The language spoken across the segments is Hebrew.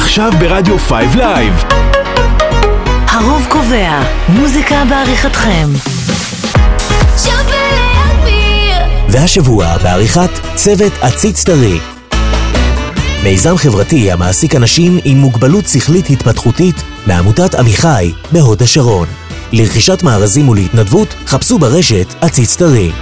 עכשיו ברדיו Five Live. הרוב קובע, מוזיקה בעריכתכם. והשבוע בעריכת צוות עציץ טרי. מיזם חברתי המעסיק אנשים עם מוגבלות שכלית התפתחותית מעמותת עמיחי בהוד השרון. לרכישת מארזים ולהתנדבות חפשו ברשת עציץ טרי.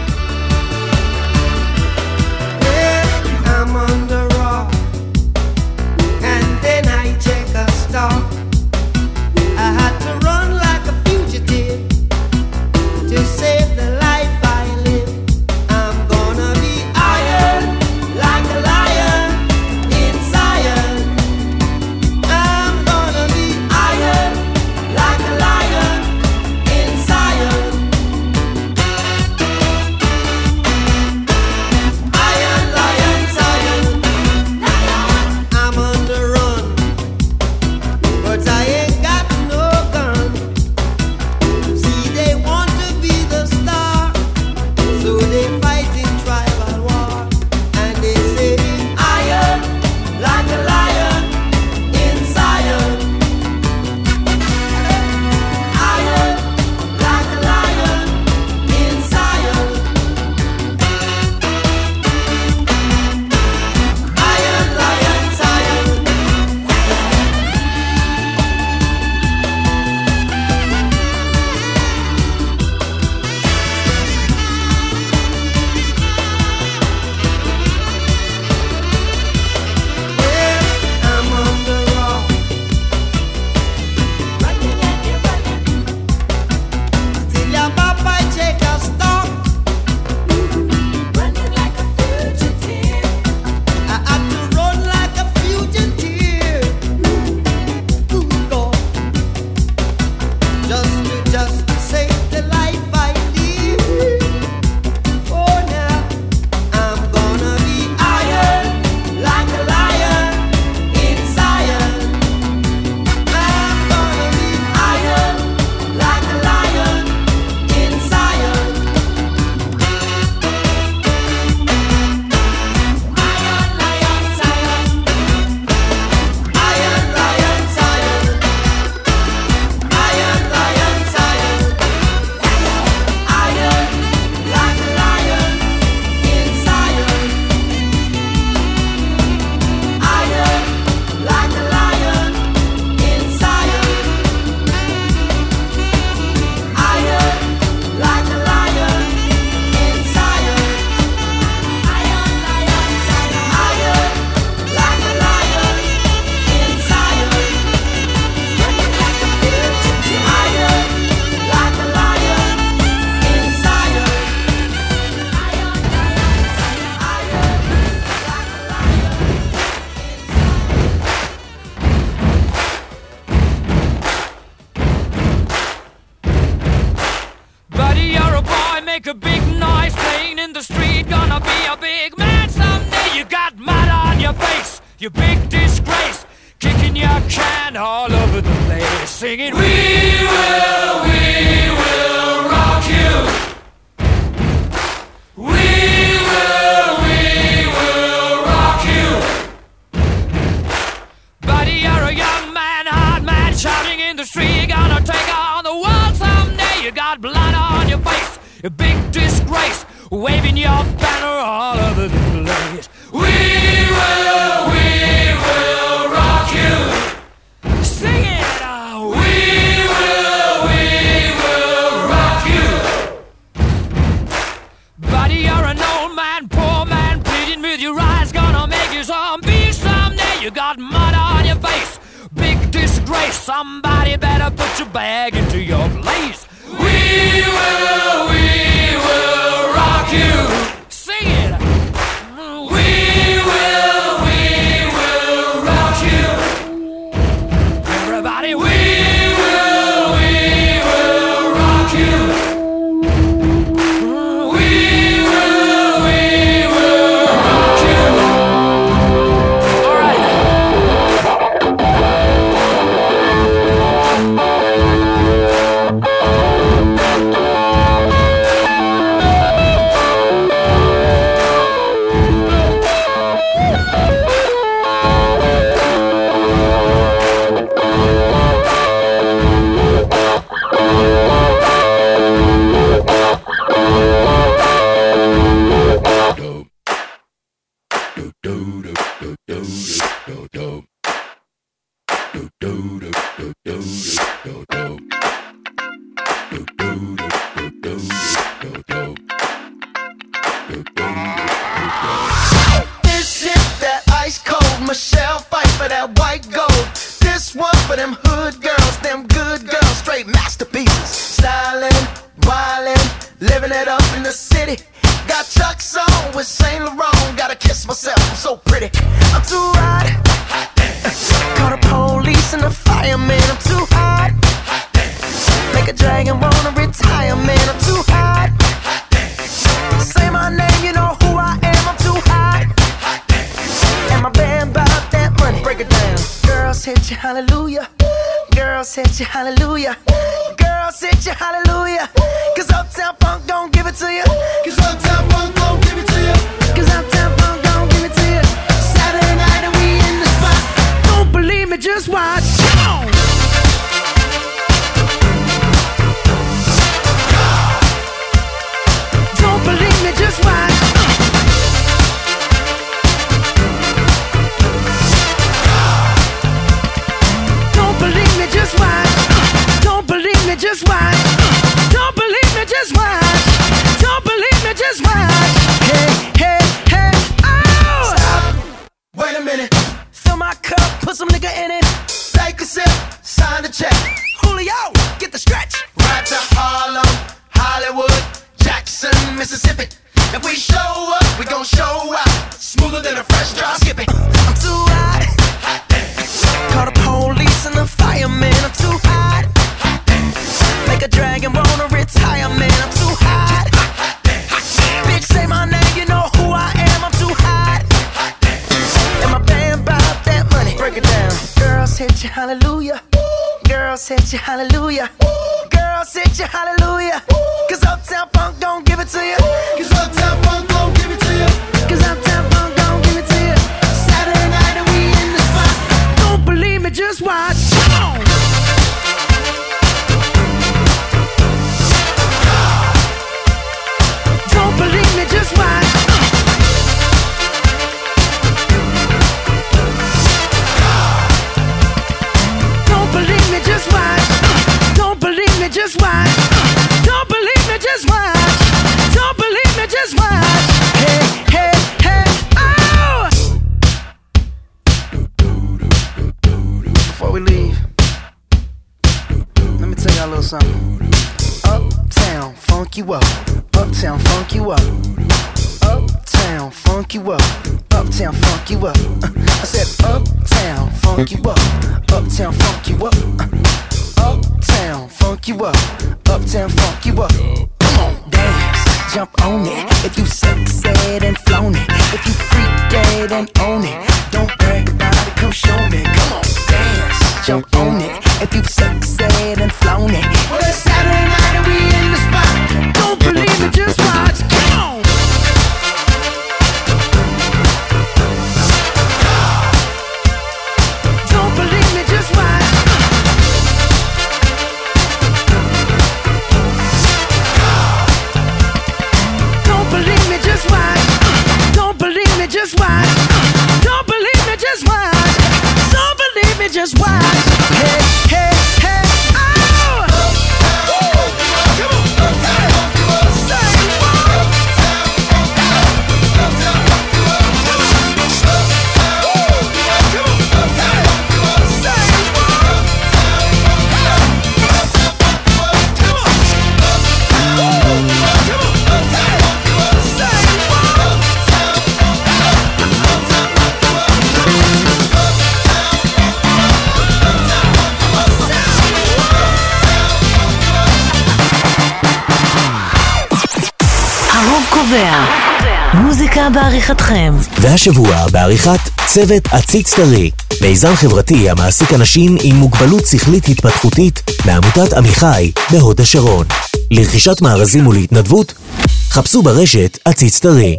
a big disgrace, waving your banner all over the place. We will, we will rock you. Sing it, oh, we will, we will rock you. Buddy, you're an old man, poor man, pleading with your eyes, gonna make you zombie someday. You got mud on your face, big disgrace. Somebody better put your bag Girl, set you hallelujah. Ooh. Girl, set you hallelujah. Ooh. Cause Uptown Funk don't give it to you. Ooh. Cause Uptown Funk don't give it to you. Cause Uptown you up, uptown funk you up, uptown funk you up, uptown funk you up. Uh, I said uptown funk you up, uptown funk you up, uh, uptown funk you up, uptown funk you up. Come on, dance, jump on it. If you succeed and flown it, if you freak dead and own it, don't brag about it. Come show me. Come on, dance, jump on it. If you succeed and flown it, well, it's Saturday. just watch. Hey. הקובע. מוזיקה בעריכתכם. והשבוע בעריכת צוות עציץ טרי. מיזם חברתי המעסיק אנשים עם מוגבלות שכלית התפתחותית מעמותת עמיחי בהוד השרון. לרכישת מארזים ולהתנדבות, חפשו ברשת עציץ טרי.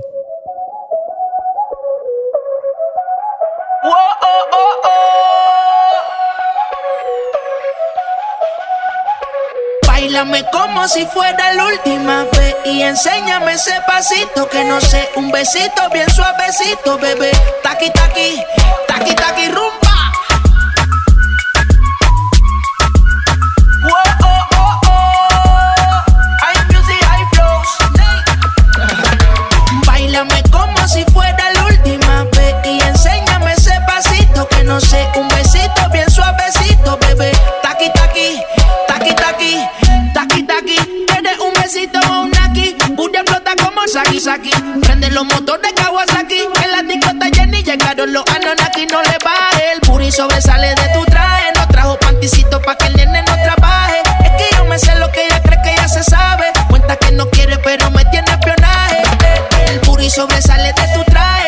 Bailame como si fuera la última vez y enséñame ese pasito que no sé, un besito bien suavecito, bebé. Taqui taqui, taqui taqui rumba. Whoa, oh, oh, oh. Hay music, hay flows. Bailame como si fuera la última vez y enséñame ese pasito que no sé, un Saki Saki. Prende los motores Kawasaki, en la discota Jenny llegaron los Anonaki, no le baje. El puri sobresale de tu traje, no trajo panticito pa' que el nene no trabaje. Es que yo me sé lo que ella cree que ya se sabe. Cuenta que no quiere, pero me tiene espionaje. El puri sobresale de tu traje,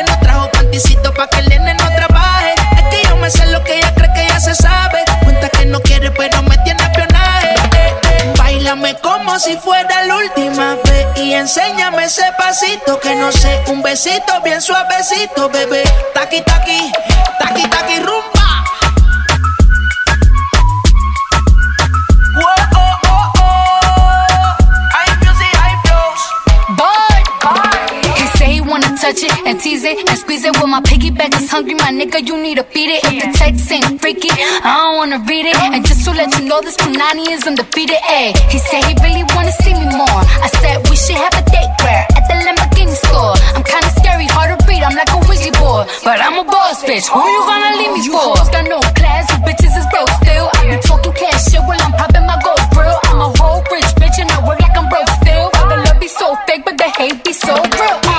ese pasito que no sé, un besito bien suavecito, bebé. Taqui taqui, taqui taqui my piggyback is hungry, my nigga. You need to feed it. If the text ain't freaky, I don't wanna read it. And just to let you know, this Punani is undefeated. Ayy, he said he really wanna see me more. I said we should have a date where at the Lamborghini store. I'm kinda scary, hard to read. I'm like a Ouija board, but I'm a boss bitch. Who you gonna leave me for? Hoes got no class, you bitches is broke still. I be talking cash shit while I'm popping my gold grill. I'm a whole rich bitch and I work like I'm broke still. The love be so fake, but the hate be so real.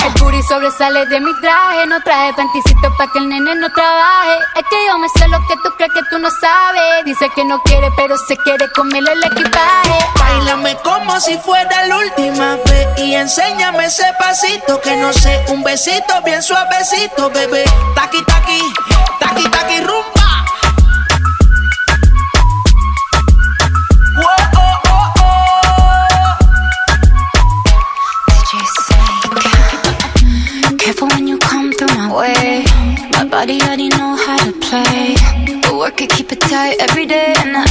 Sobresale de mi traje, no traje panticito pa' que el nene no trabaje. Es que yo me sé lo que tú crees que tú no sabes. Dice que no quiere, pero se quiere comerle el equipaje. Bailame como si fuera la última vez y enséñame ese pasito que no sé, un besito bien suavecito, bebé. Taqui taqui, taqui taqui rumba. Body already know how to play. But work it, keep it tight every day. And I,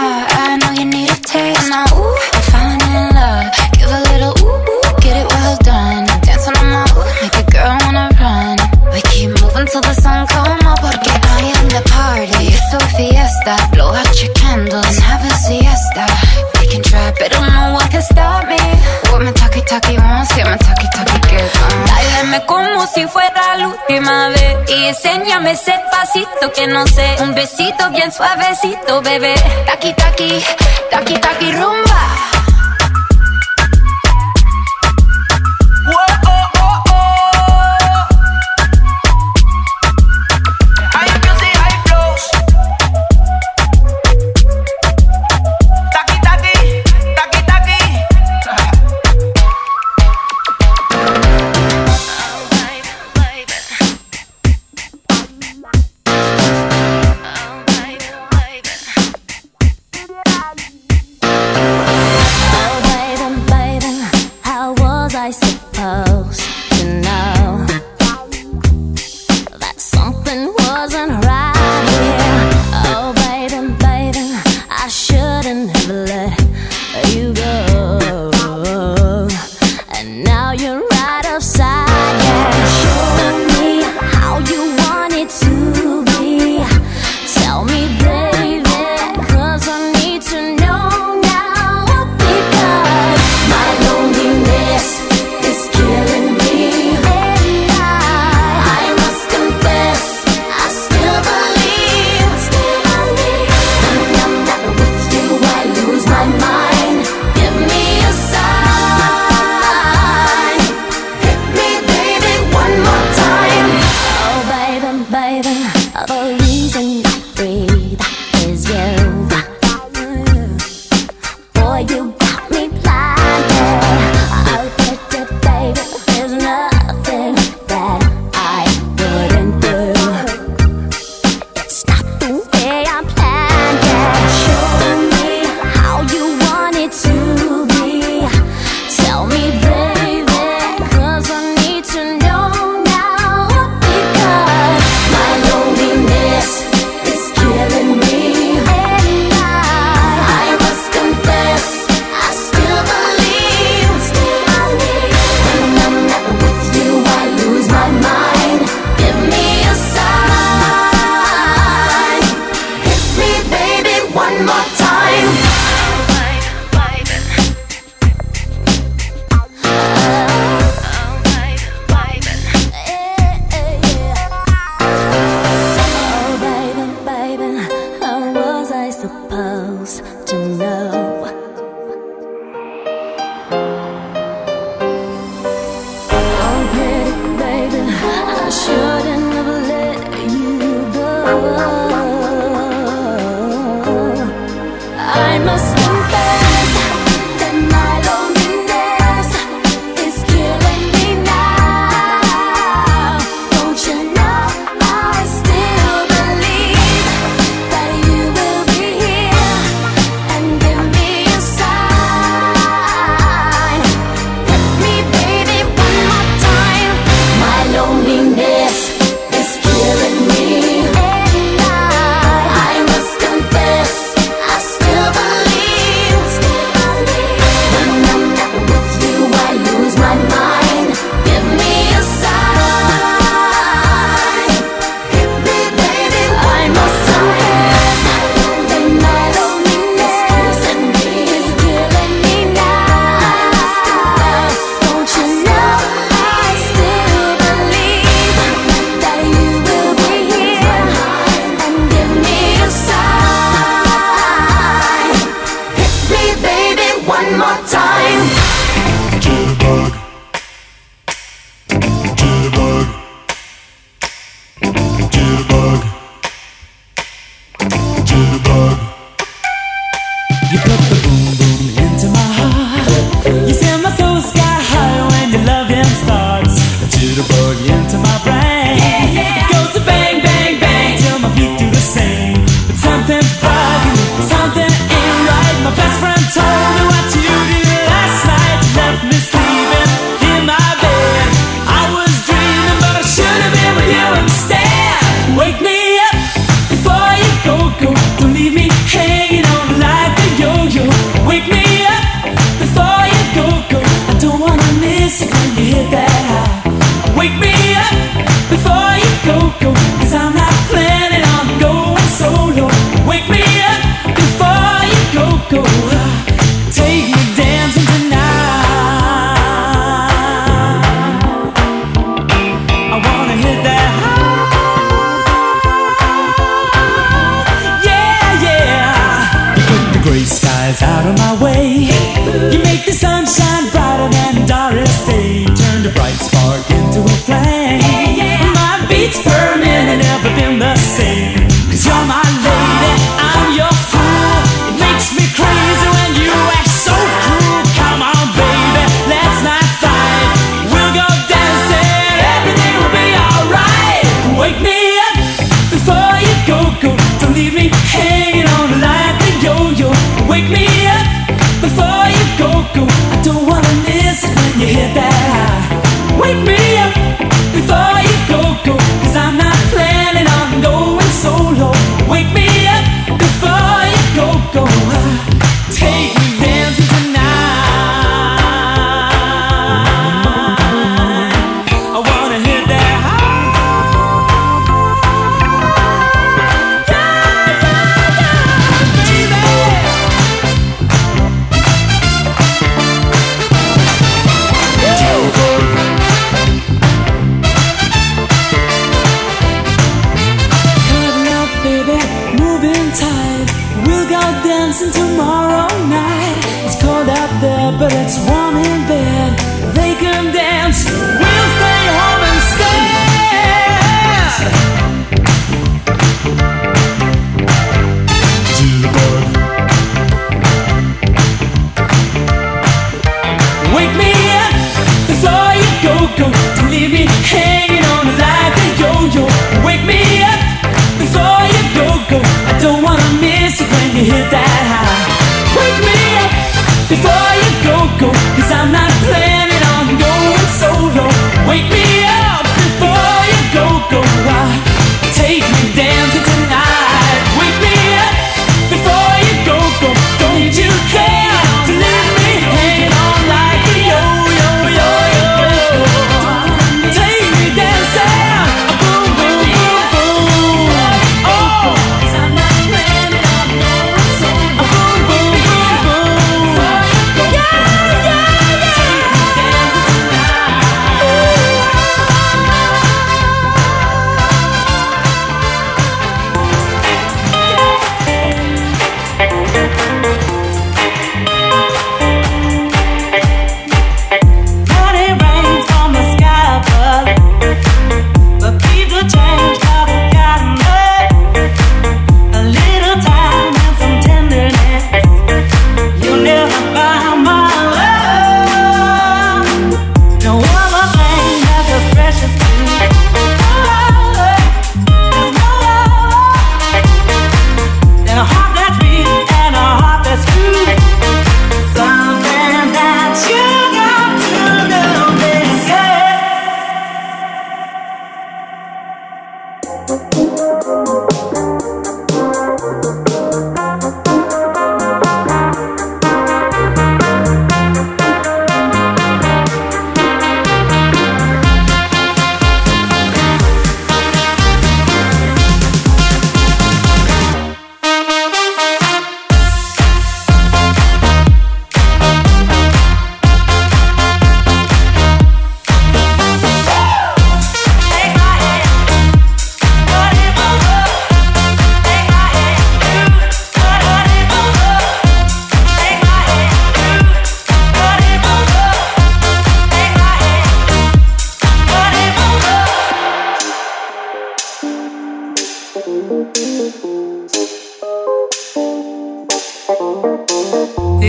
I, I know you need a taste. Now, ooh, I'm falling in love. Give a little ooh, ooh, get it well done. Dancing on my ooh, make a girl wanna run. We keep moving till the sun come up. Porque I am the party. It's a fiesta. Blow out your candles and have a siesta. We can try, but no one can stop me. What my talkie talkie wants, yeah, my talkie talkie gets on. Báilame como enséñame ese pasito que no sé. Un besito bien suavecito, bebé. Taki, taki, taki, taki, rumba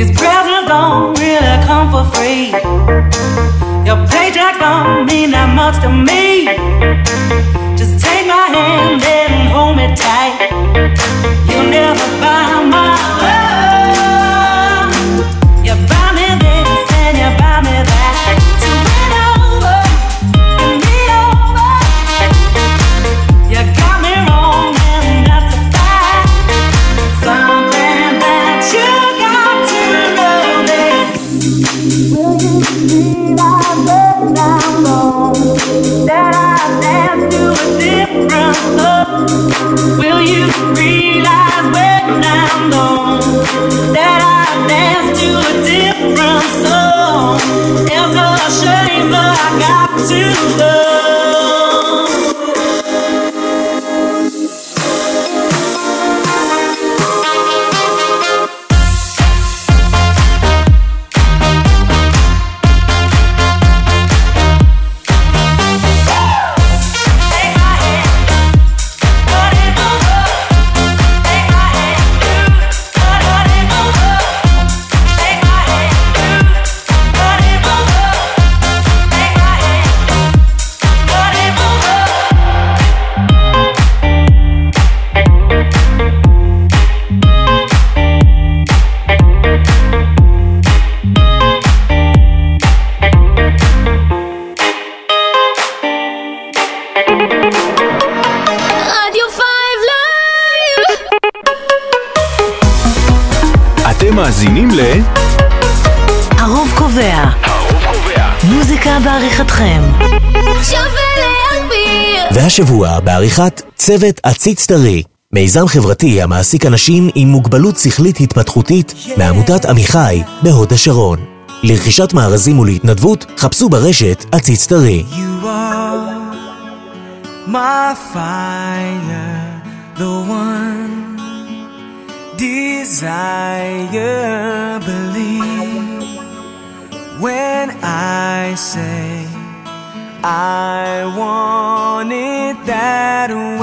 These presents don't really come for free. Your paycheck don't mean that much to me. Just take my hand and hold me tight. You'll never buy my love. got to love. בעריכת צוות עציץ טרי. מיזם חברתי המעסיק אנשים עם מוגבלות שכלית התפתחותית yeah. מעמותת עמיחי בהוד השרון. לרכישת מארזים ולהתנדבות חפשו ברשת עציץ טרי. when I say. I want it that way.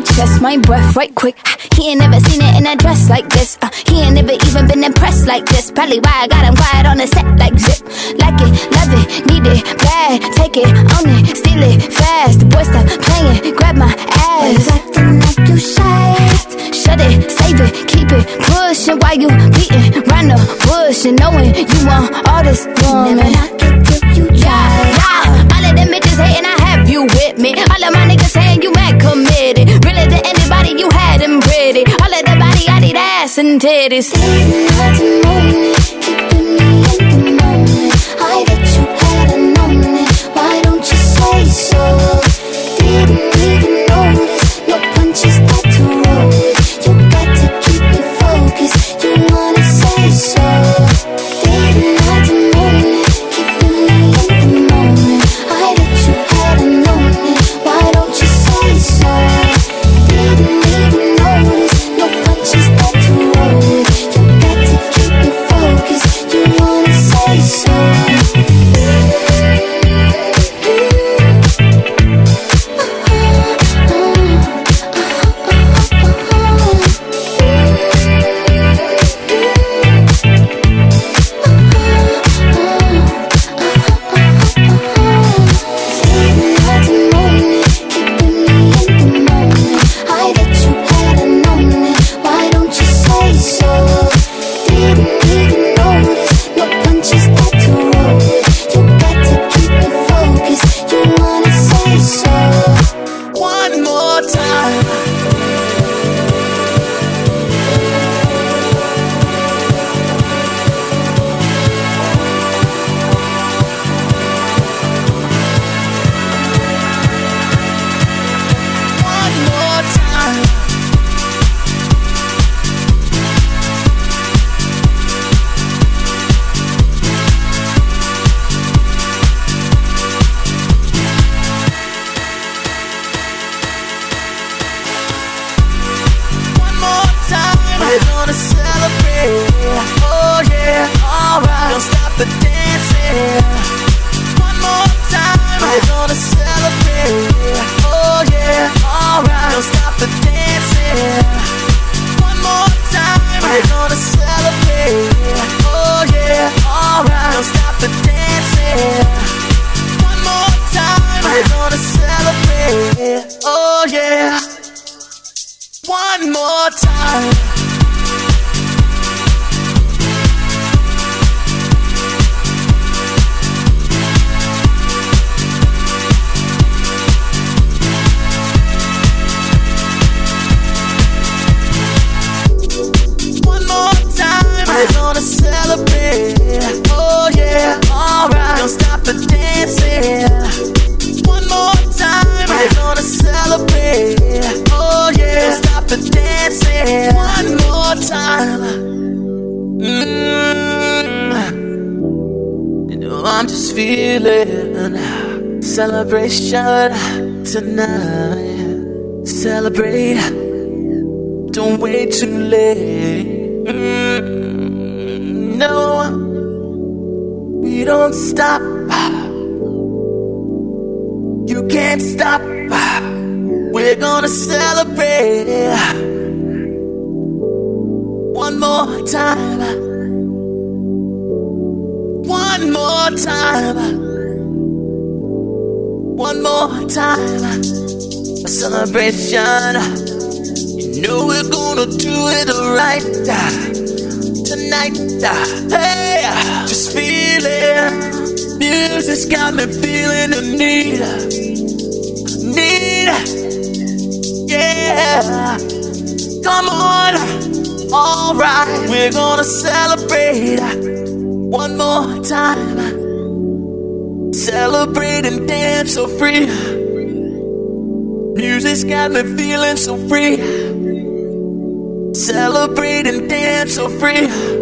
Chest, my breath right quick. He ain't never seen it in a dress like this. Uh, he ain't never even been impressed like this. Probably why I got him quiet on the set like zip. Like it, love it, need it, bad. Take it, own it, steal it, fast. The boy stop playing, grab my ass. Acting like you shy. Shut it, save it, keep it pushing while you beating round the bush and knowing you want all this woman. Never knock it till you try. Yeah, all of them bitches hating, I have you with me. All of my niggas saying you hadn't known it. Why don't you say so? Didn't even we don't stop. You can't stop. We're gonna celebrate. One more time. One more time. One more time. A celebration. You know we're gonna do it right tonight. Hey, just feel it. Music's got me feeling the need, need. Yeah, come on. All right, we're gonna celebrate one more time. Celebrate and dance so free. Music's got me feeling so free. Celebrate and dance so free.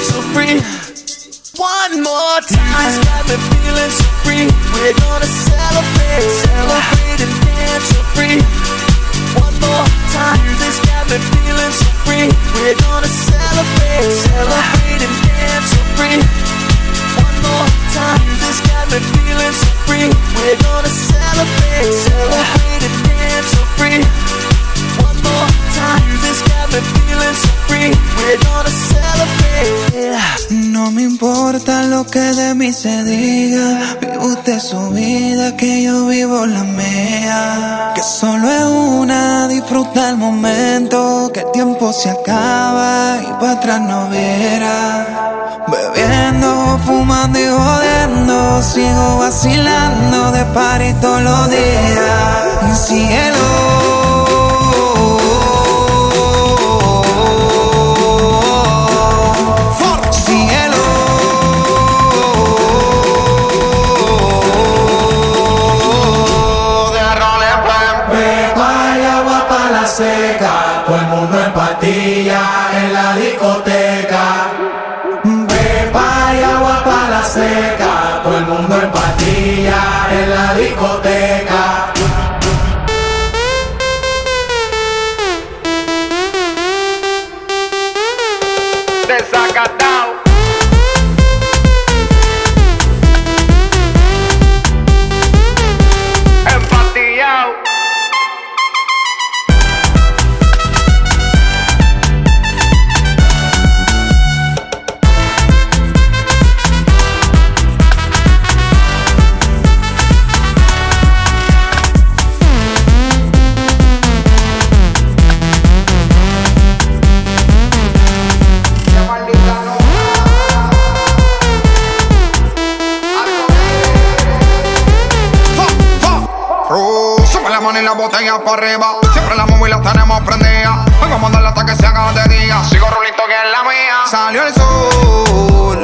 so free. One more time, it's got me feeling so free. We're gonna celebrate, celebrate and dance so free. One more time, this got me feeling so free. We're gonna celebrate, celebrate and dance so free. One more time, this got me feeling so free. We're gonna celebrate, celebrate and dance so free. One No me importa lo que de mí se diga. Vive usted su vida, que yo vivo la mía. Que solo es una, disfruta el momento. Que el tiempo se acaba y para atrás no viera. Bebiendo, fumando y jodiendo. Sigo vacilando de party todos los días. Cielo. Mundo en patilla en la discoteca. Pepa y agua para la seca, todo el mundo en patilla en la discoteca. Botella para arriba. Siempre la móvil la tenemos prendida. Vengo a mandarla hasta que se haga de día. Sigo rulito que es la mía. Salió el sol,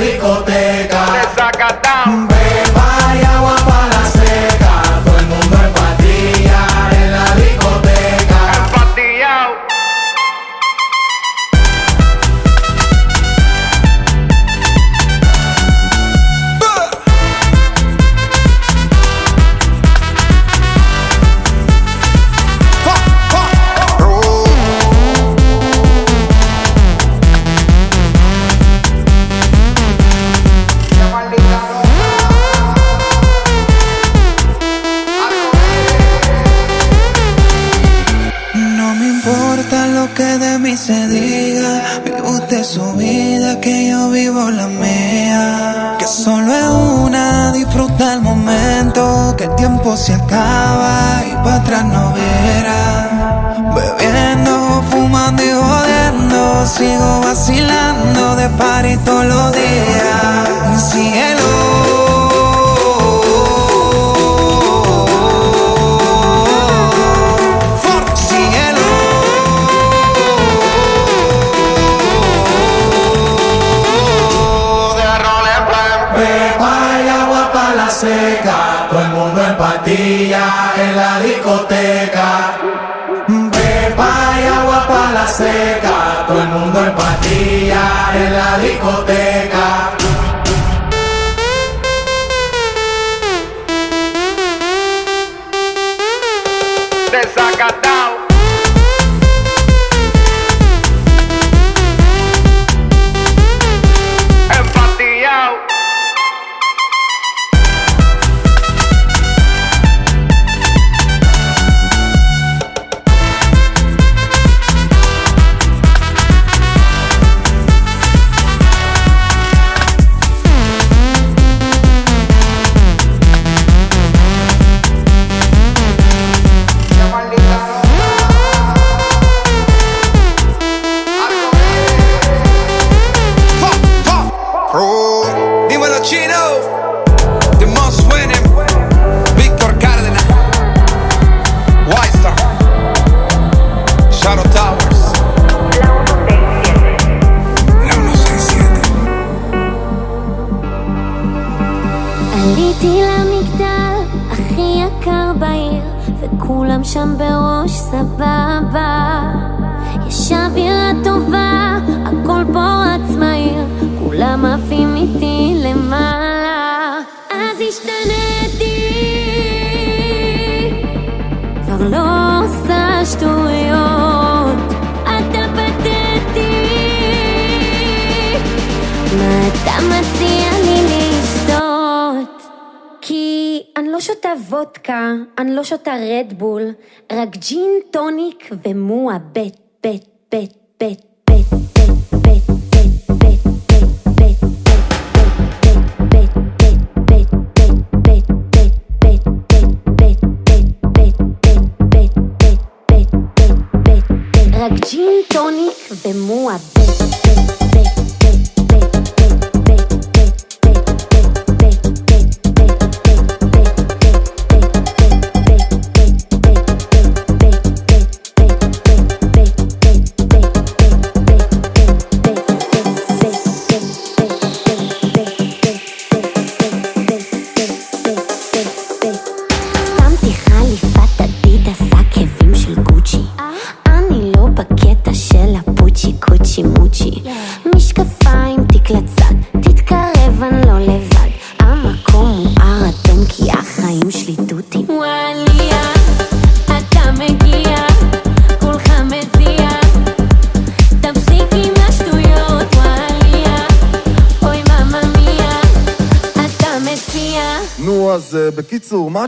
México todos los días. Cielo. Cielo. Pepa y agua para la seca, todo el mundo en patilla en la discoteca. Pepa y agua para la seca, todo el mundo en patilla en la discoteca. רדבול, רק ג'ין טוניק ומועה בית, בית, בית, בית, בית, בית, בית, בית, בית, בית, בית, רק ג'ין טוניק ומועה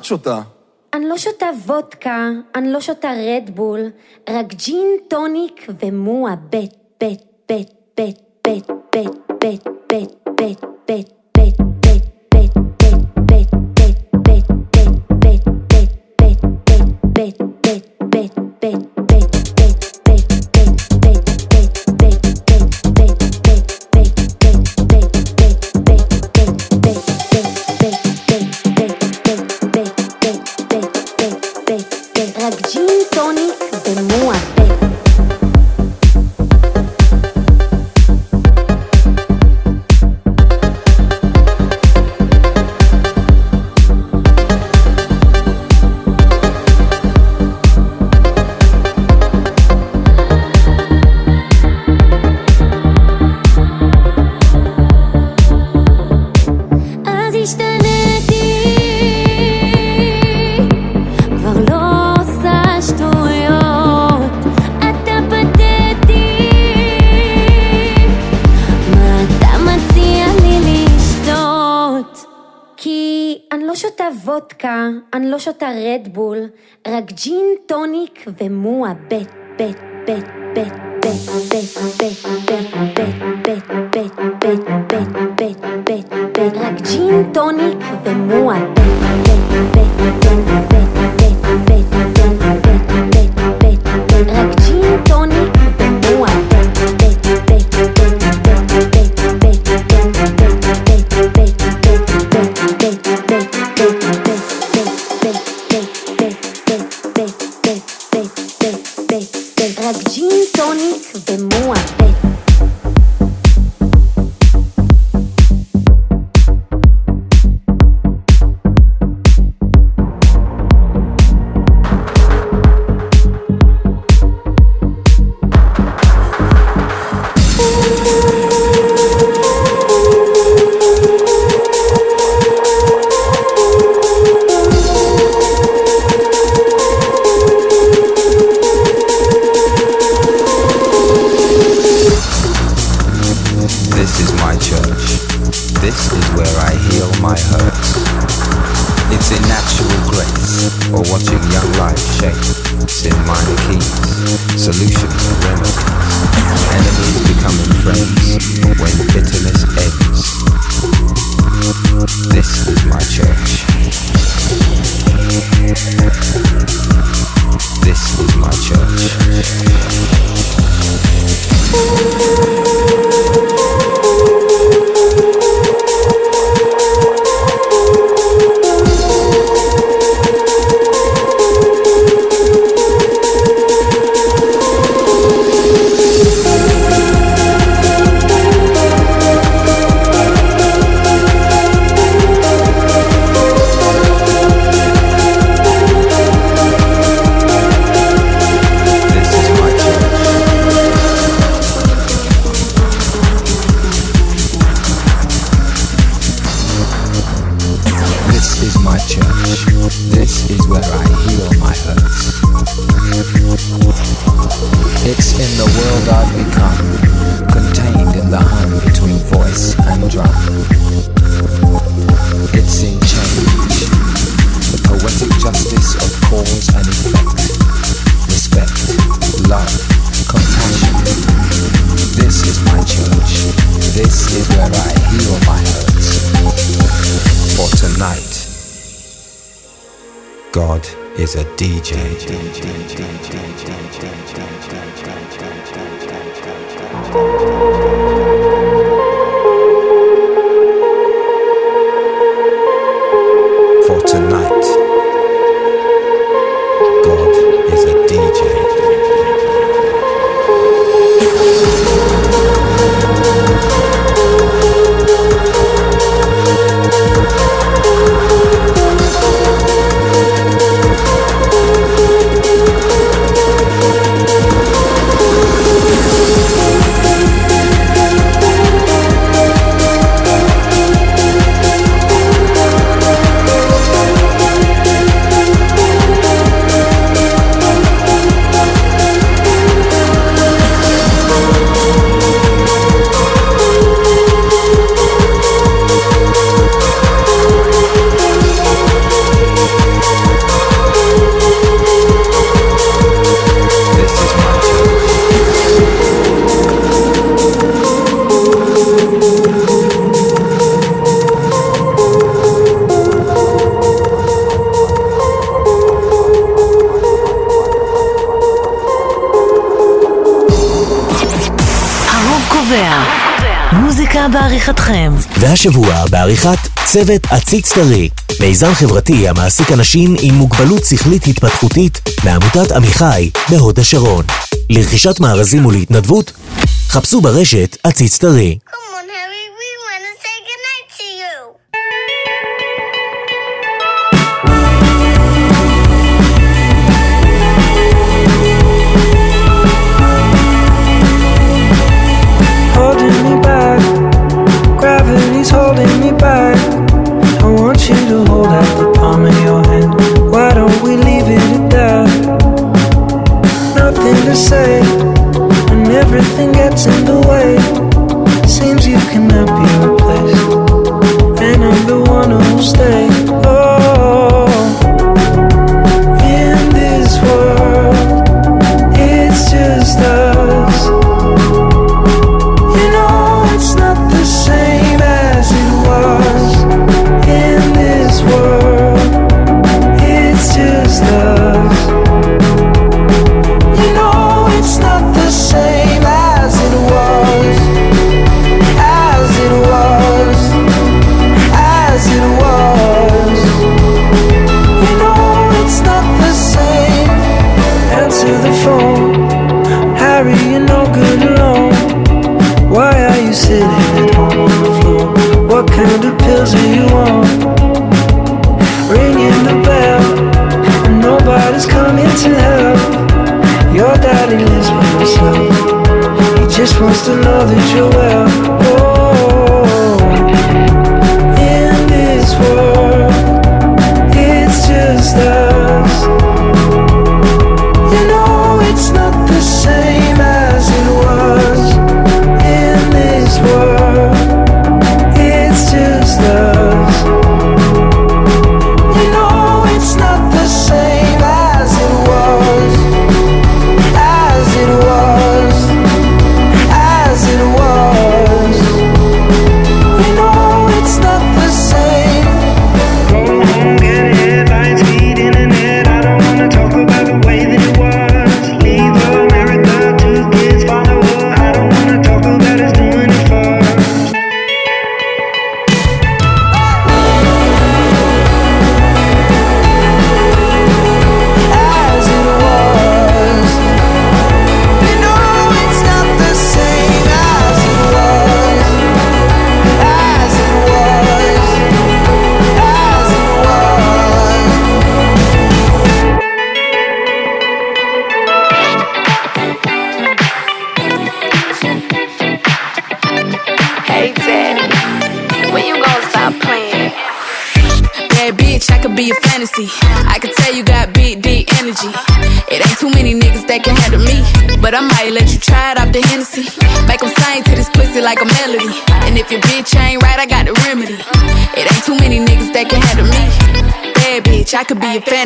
את שותה? אני לא שותה וודקה, אני לא שותה רדבול, רק ג'ין טוניק ומועה בית, בית, בית, בית, בית, בית, בית, בית, בית, בית, בית, בית, בית, בית, טוניק ומועה בית, בית, בית, בית, בית, בית, בית, בית, בית, בית, בית, בית, בית, בית, בית, בית, רק ג'ין טוניק ומועה בית, בית, בית, בית, בית, I heal my hurts. It's in natural grace, or watching young life shape. It's in minor keys, solutions and remedies. Enemies becoming friends when bitterness ends. This is my church. This is my church. is a DJ. DJ, DJ, DJ בעריכת צוות עציץ טרי, מיזם חברתי המעסיק אנשים עם מוגבלות שכלית התפתחותית מעמותת עמיחי בהוד השרון. לרכישת מארזים ולהתנדבות, חפשו ברשת עציץ טרי. everything gets in the way. Seems you cannot be replaced, and I'm the one who'll stay.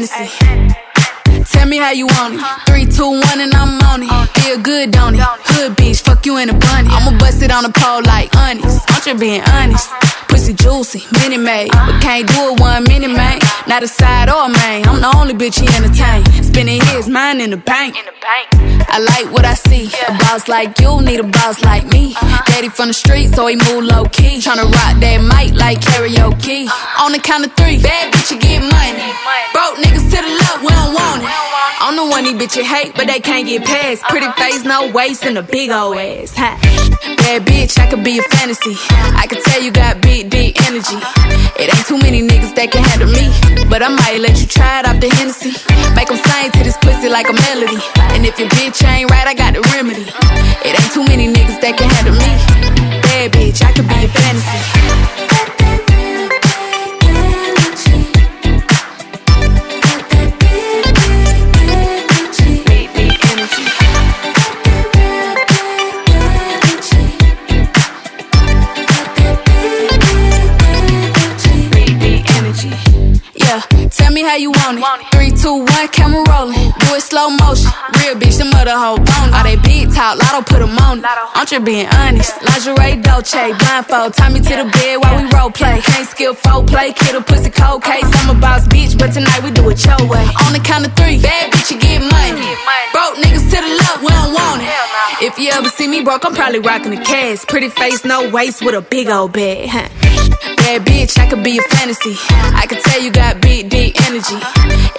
Tell me how you want it. Three, two, one, and I'm on it. Feel good, don't it? Hood bitch, fuck you in a bunny. I'ma bust it on the pole like honest. I'm just being honest. Uh-huh. Pussy juicy, mini made. But uh-huh. can't do it one mini man. Not a side or a main. I'm the only bitch he entertain. Spending his mind in the bank. I like what I see. A boss like you need a boss like me. Uh-huh. Daddy from the street, so he move low key. Tryna rock that mic like karaoke. On the count of three, bad bitch, you get money. Broke niggas to the left, we don't want it. I'm the one these bitches hate, but they can't get past. Pretty face, no waist, and a big old ass. Ha. Bad bitch, I could be a fantasy. I could tell you got big, deep energy. It ain't too many niggas that can handle me. But I might let you try it off the Hennessy. Make them sing to this pussy like a melody. And if your bitch ain't right, I got the remedy. It ain't too many niggas that can handle me. Bad bitch, I could be a fantasy. Slow motion. Real bitch, the mother hoe bone. All they talk, lotto put 'em on it. I'm just being honest. Lingerie, Dolce, blindfold. Tie me to the bed while we role play. Can't skill folk play, kid a pussy cold case. I'm a boss bitch, but tonight we do it your way. On the count of three, bad bitch, you get money. Broke niggas to the left, we don't want it. If you ever see me broke, I'm probably rocking the cash. Pretty face, no waist, with a big old bag. Bad bitch, I could be a fantasy. I could tell you got big, deep energy.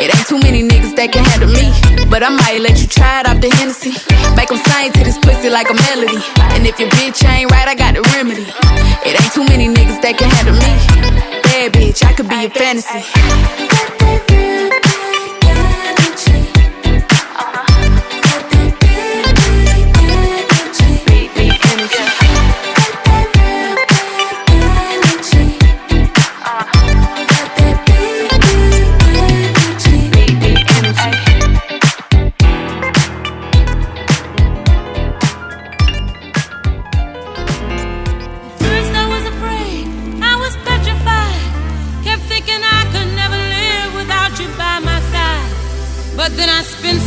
It ain't too many niggas that can handle me. But I might let you try it off the Hennessy. Make them sing to this pussy like a melody. And if your bitch ain't right, I got the remedy. It ain't too many niggas that can handle me. Bad bitch, I could be a fantasy.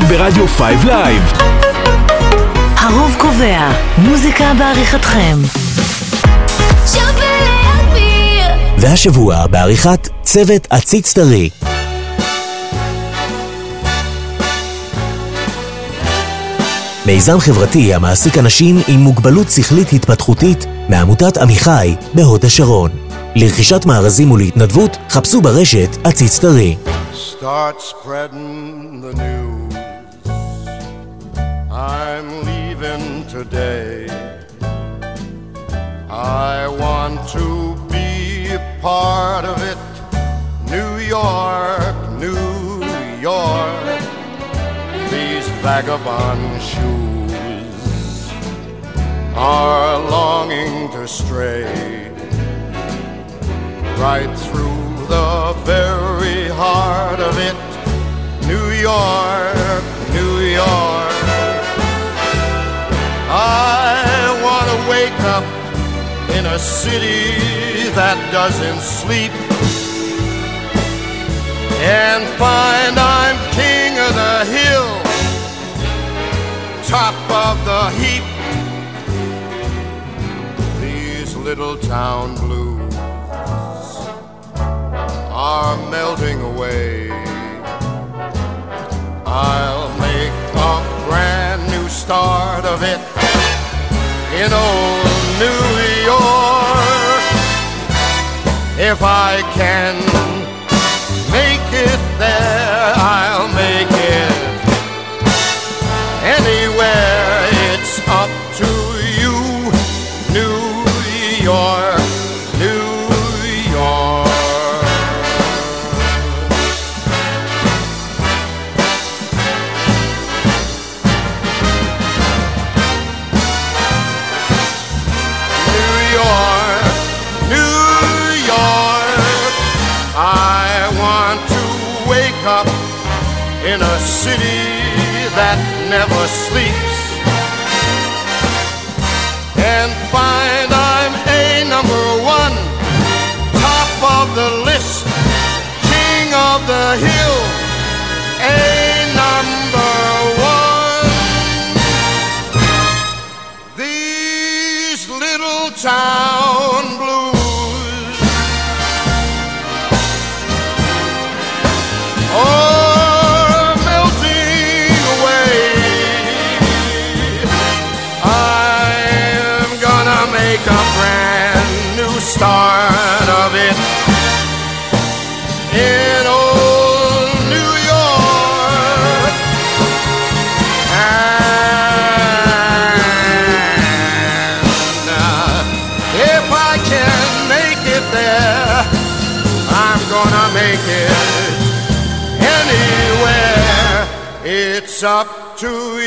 עכשיו ברדיו 5 Live. הרוב קובע, מוזיקה בעריכתכם. והשבוע בעריכת צוות עציץ טרי. מיזם חברתי המעסיק אנשים עם מוגבלות שכלית התפתחותית מעמותת עמיחי בהוד השרון. לרכישת מארזים ולהתנדבות, חפשו ברשת עציץ טרי. Start spreading the news. Today. I want to be a part of it. New York, New York. These vagabond shoes are longing to stray right through the very heart of it. New York, New York. I want to wake up in a city that doesn't sleep and find I'm king of the hill, top of the heap. These little town blues are melting away. I'll make a brand new start of it in old New York. If I can make it there, never sleep. Up to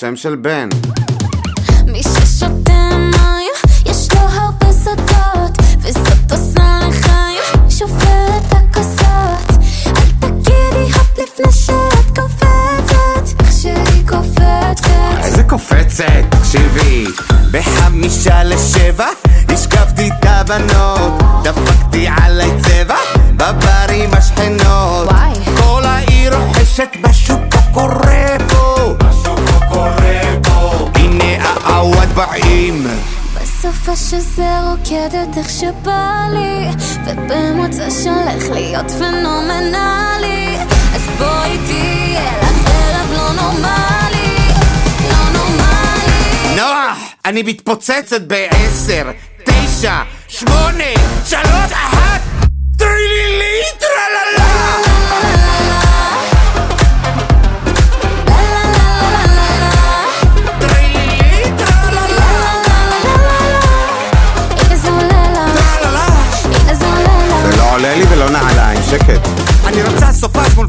שם של בן. שזה רוקדת איך שבא לי, ובמוצא שהולך להיות פנומנלי. אז בואי תהיה לך ערב לא נורמלי, לא נורמלי. נוח, אני מתפוצצת בעשר, תשע, שמונה, שלוש,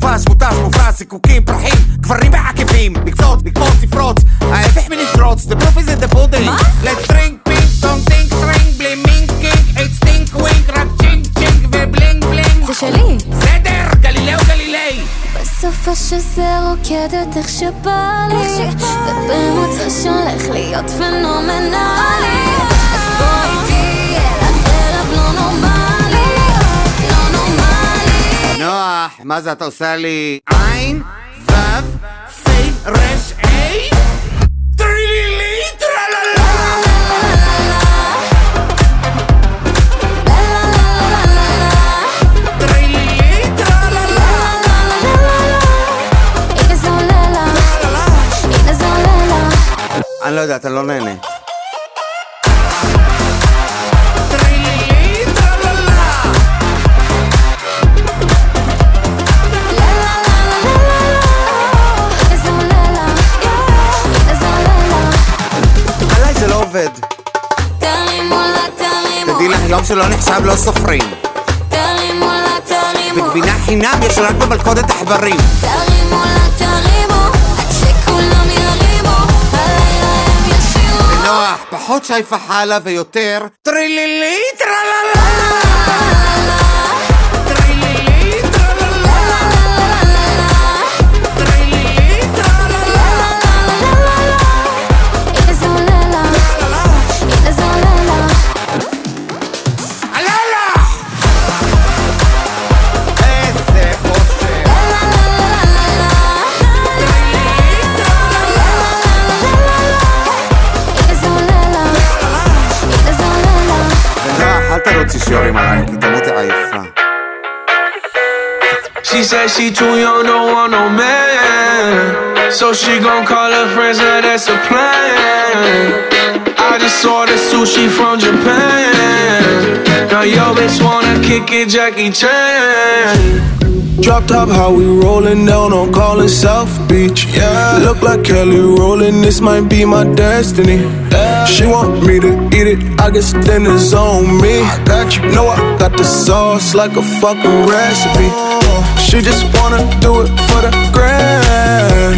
מולבש, מותש, מופרש, זיקוקים, פרחים, גברים בעקבים, לקפוץ, לקפוץ, לפרוץ, ההפך מלפרוץ, the proof is in the pudding. let's drink, pink, don't think, string, בלי מינקינג, it's stink, wink, רק צ'ינק, צ'ינק ובלינג בלינג. זה שלי. בסדר, גלילאו גלילי. בסופה שזה רוקדת איך שבא לי, ובמוצא שהולך להיות פנומנלי. אז בואי מה זה אתה עושה לי עין, וו, פי, רש, איי? טרילילי, טרללה! אני לא יודע, אתה לא נהנה. עובד. תרימו לה, תרימו, תדעי לך, יום שלא נחשב לא סופרים. תרימו לה, תרימו. וגבינה חינם יש רק במלכודת עכברים. תרימו לה, תרימו, עד שכולם ירימו, הלילה הם ישירו. נוח, פחות שי פחלה ויותר טרילילי טרללה! Fiori ma. She said she too young, don't want no man. So she gon' call her friends, now that's a plan. I just ordered sushi from Japan. Now yo bitch wanna kick it, Jackie Chan. Drop top, how we rollin' down on callin' South Beach. Yeah, look like Kelly rollin', this might be my destiny. She want me to eat it, I guess dinner's on me. I got you, know I got the sauce like a fucking recipe. Oh. She just wanna do it for the grand.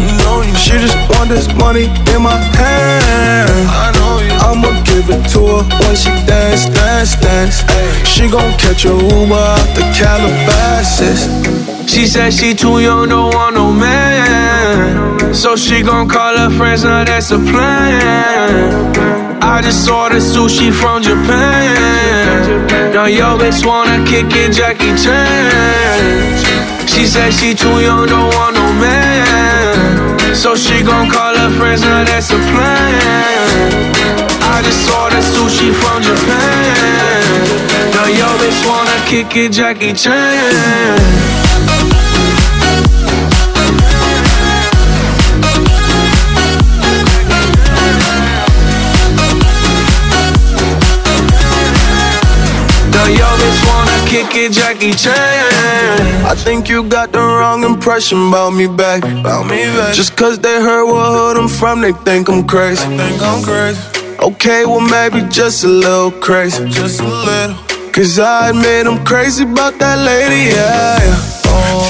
She just want this money in my hand. I know you. I'ma give it to her when she dance, dance, dance. She gon' catch a Uber out the Calabasas. She said she too young, don't want no man. So she gon' call her friends, now that's a plan. I just ordered sushi from Japan. Now yo bitch wanna kick it, Jackie Chan. She said she too young, don't want no man. So she gon' call her friends, now that's a plan. I just ordered sushi from Japan. Now yo bitch wanna kick it, Jackie Chan. Now yo bitch wanna kick it, Jackie Chan. I think you got the wrong impression about me back. About me back. Just cause they heard what hood I'm from, they think I'm crazy. They think I'm crazy. Okay, well maybe just a little crazy. Just a little. Cause I admit I'm crazy about that lady, yeah. yeah.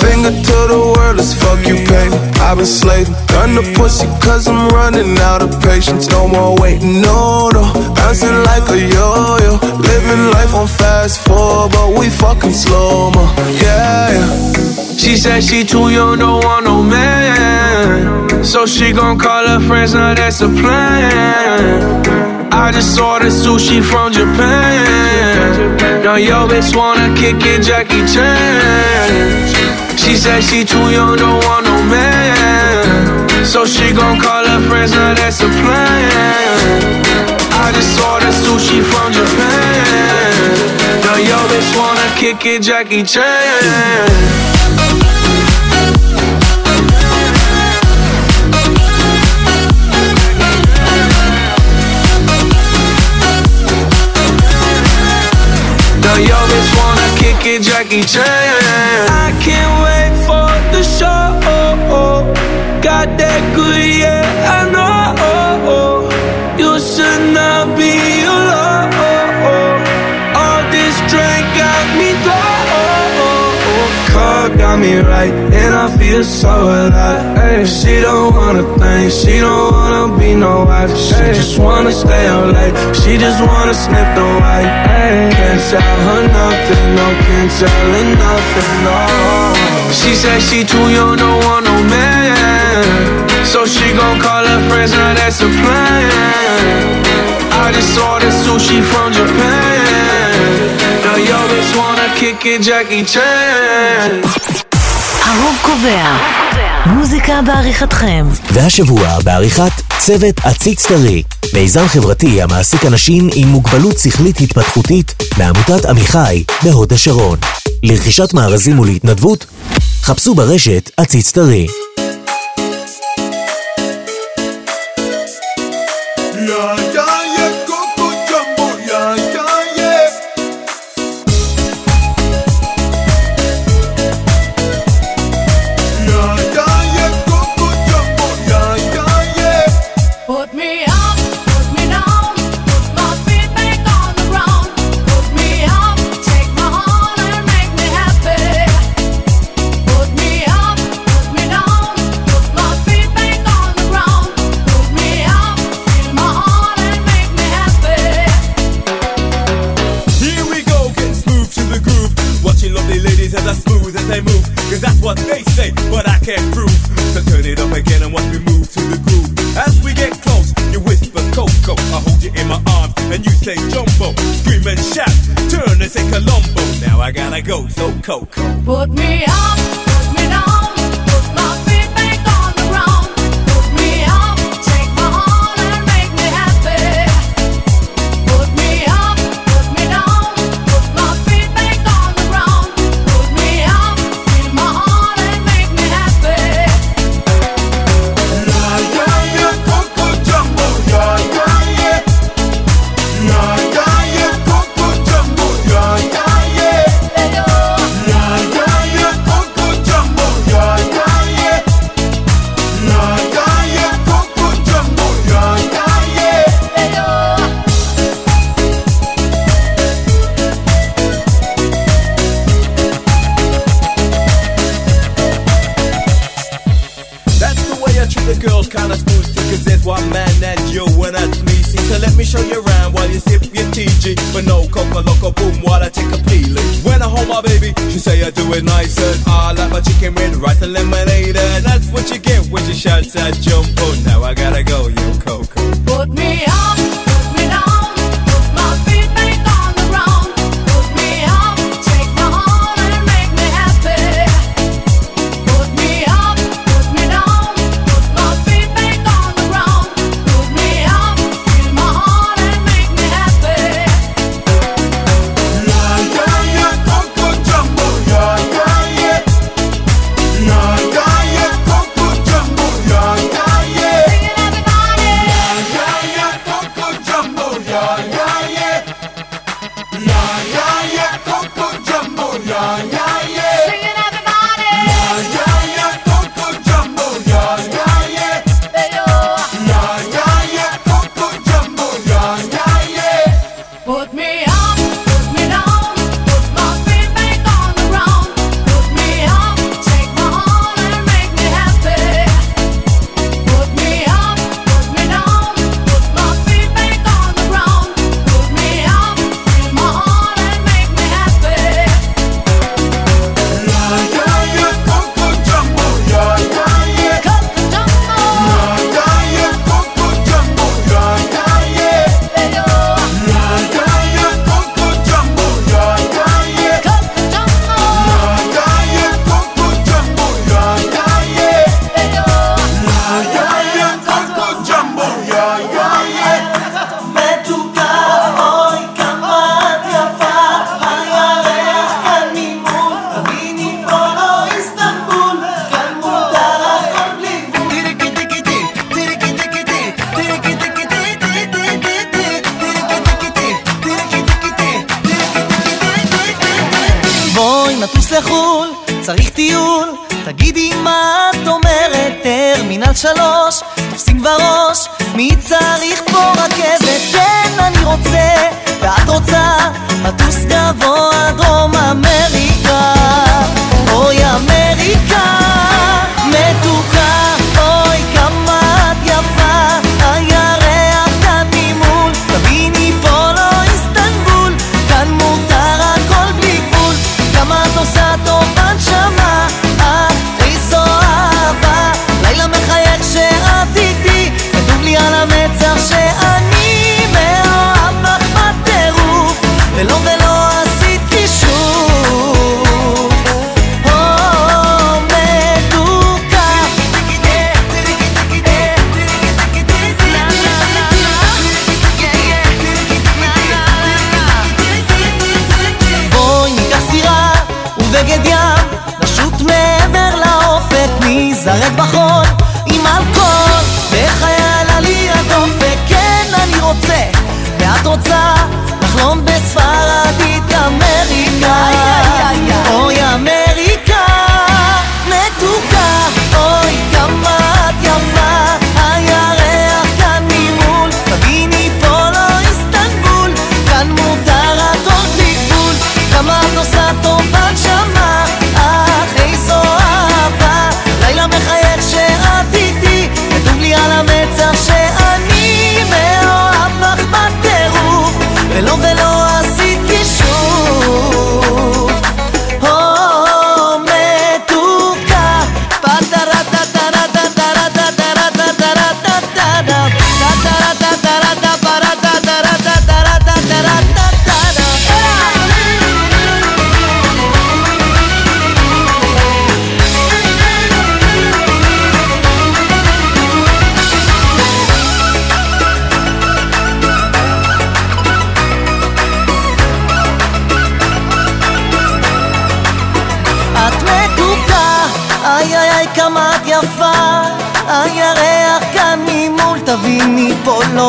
Finger to the world, let's fuck you, pay. I've been slaving. Done the pussy cause I'm running out of patience. No more waiting, no, no. Bouncing like a yo yo. Living life on fast forward, but we fucking slow mo. Yeah, yeah. She said she too young, don't want no man. So she gon' call her friends, now that's a plan. I just ordered sushi from Japan. Now yo bitch wanna kick it, Jackie Chan. She said she too young, don't want no man. So she gon' call her friends, now that's a plan. I just ordered sushi from Japan. Now yo bitch wanna kick it, Jackie Chan. Now yo bitch wanna kick it, Jackie Chan. And I so alive. Ay, she don't wanna think, she don't wanna be no wife. She just wanna stay up late, she just wanna sniff the white. Ay, can't tell her nothing, no, can't tell her nothing, no. She said she too young, don't want no man. So she gon' call her friends, now that's a plan. I just ordered sushi from Japan. Now yo bitch wanna kick it, Jackie Chan. הרוב קובע. מוזיקה בעריכתכם. והשבוע בעריכת צוות עציץ טרי, מיזם חברתי המעסיק אנשים עם מוגבלות שכלית התפתחותית מעמותת עמיחי בהוד השרון. לרכישת מארזים ולהתנדבות, חפשו ברשת עציץ טרי. Yeah,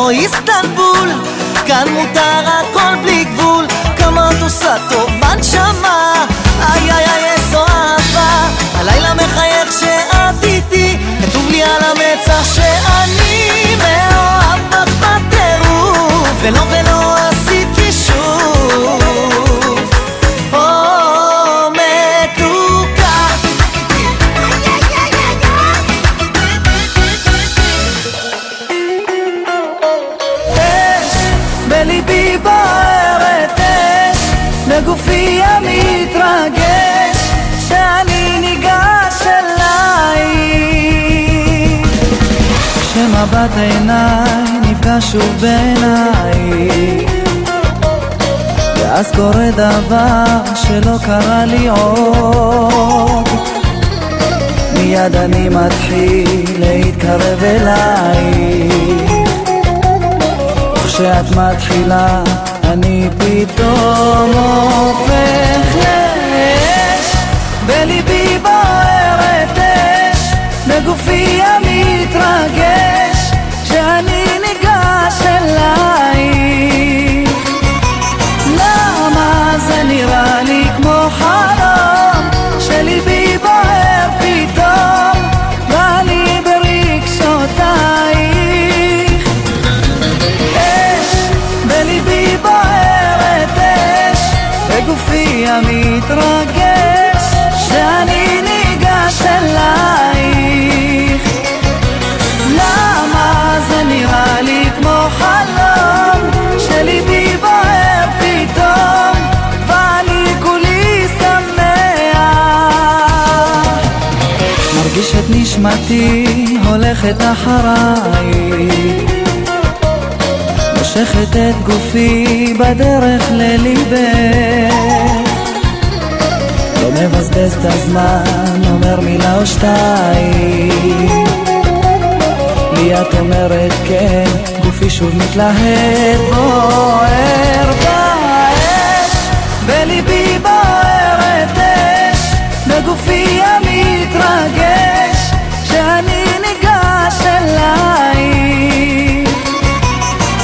איסטנבול כאן מותר הכל בלי גבול כמה את עושה טוב נשמה, איי איי איי איזו אהבה. הלילה מחייך שאת בשיחת עיניי נפגש שוב בעיניי. ואז קורה דבר שלא קרה לי עוד. מיד אני מתחיל להתקרב אליי. כשאת מתחילה אני פתאום הופך לאש. בליבי בוערת אש בגופי המתרגש עלייך. למה זה נראה לי כמו חלום שליבי בוער פתאום בא לי ברגשותייך? אש בליבי בוערת אש בגופי המתרגש. נשמתי הולכת אחריי. מושכת את גופי בדרך לליבך. לא מבזבז את הזמן, אומר מילה או שתיים. לי את אומרת כן, גופי שוב מתלהט בוער באש, בליבי בוערת אש, בגופי המתרגש אלייך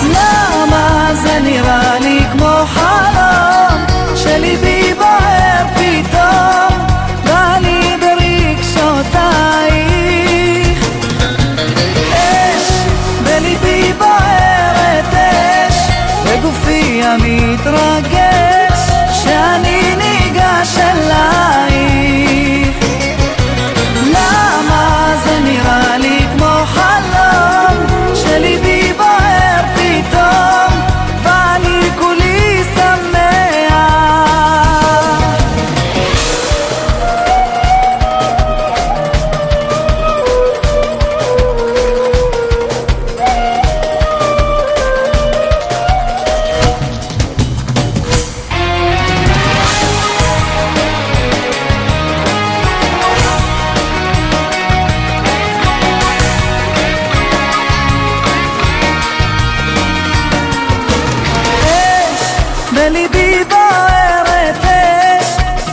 למה זה נראה לי כמו חלום שליבי בוער פתאום בא לי ברגשותייך? אש בליבי בוערת אש בגופי המתרחש